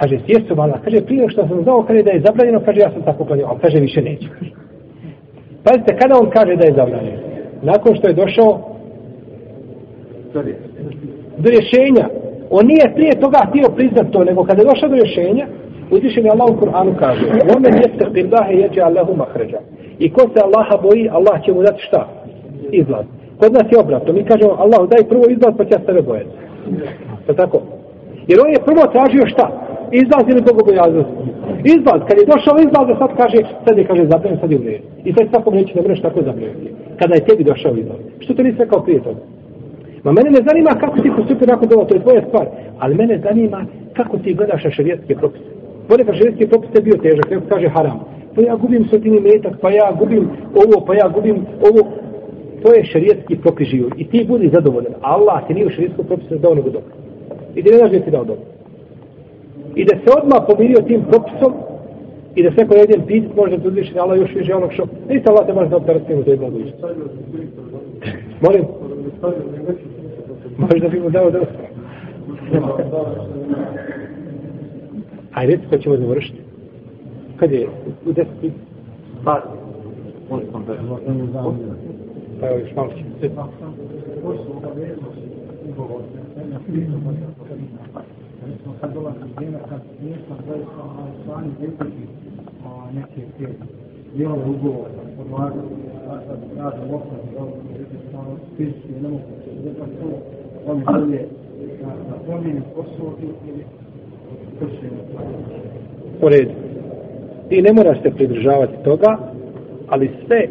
kaže, sjesu vala, kaže, prije što sam znao, kaže da je zabranjeno, kaže, ja sam tako klanio, ali kaže, više neću. Pazite, kada on kaže da je zabranjeno? Nakon što je došao do rješenja. On nije prije toga htio priznat to, nego kada je došao do rješenja, uzvišen je Allah u Kur'anu kaže, Omen jeste qillahe jeđe Allahu mahređa. I ko se Allaha boji, Allah će mu dati šta? Izlaz. Kod nas je obratno. Mi kažemo, Allah daj prvo izlaz, pa će ja sebe bojati. Tako? Jer on je prvo tražio šta? Izlaz ili bogobojaznost? Izlaz. Kad je došao izlaz, sad kaže, sad je kaže zabranjen, sad je u redu. I sad svakom neće ne mreš tako zabranjati. Kada je tebi došao izlaz. Što to nisi rekao prije toga? Ma mene ne zanima kako ti postupio nakon toga, to je tvoja stvar. Ali mene zanima kako ti gledaš na šarijetske propise. Ponekad šarijetske propise bio težak, neko kaže haram. Pa ja gubim sotini metak, pa ja gubim ovo, pa ja gubim ovo. To je šarijetski propis život. I ti budi zadovoljan. Allah ti nije u šarijetskom propisu dao nego dobro. I ti ne daš ti dao dobro. I da se odmah pomirio tim propisom i da se ko jedan pit može da uzviši Allah još više onog što. Niste Allah te može da operacijemo to je mogu ići. Molim. Možda bi mu dao da Ajde, ko ćemo završiti? Kad je? U deseti? Pa, pa evo još malo ćemo sad dolazi vrijeme, kad nismo zaista strani djetići neke te dijelove ugovora, podlagati, a sad kaže lokal, da je jednostavno fizički ne mogu se da to oni bolje da promijeni posao ili kršenje. U redu. Ti ne moraš se pridržavati toga, ali sve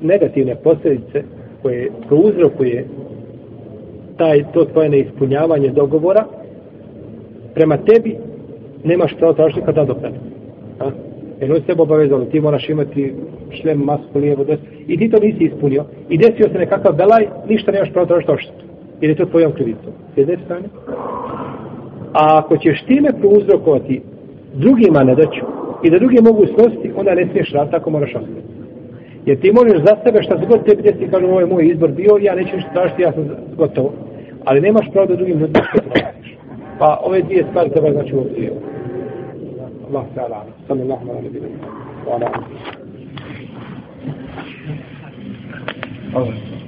negativne posljedice koje prouzrokuje taj, to tvoje neispunjavanje dogovora, prema tebi nemaš pravo tražiti kada doprati. Jer on se sebe obavezali, ti moraš imati šlem, masku, lijevo, desno. I ti to nisi ispunio. I desio se nekakav belaj, ništa nemaš pravo tražiti oštetu. Jer je to tvojom krivicom. S jedne strane. A ako ćeš time prouzrokovati drugima nedaću i da drugi mogu snositi, onda ne smiješ rad, tako moraš ostati. Jer ti možeš za sebe šta se god tebi desi, kažem ovo je moj izbor bio, ja neću ništa tražiti, ja sam gotovo. Ali nemaš pravo da drugim ljudima što. Pa ove dvije stvari treba znači u obzir. Allah ta'ala. Sallallahu alaihi wa sallam. Hvala. Hvala.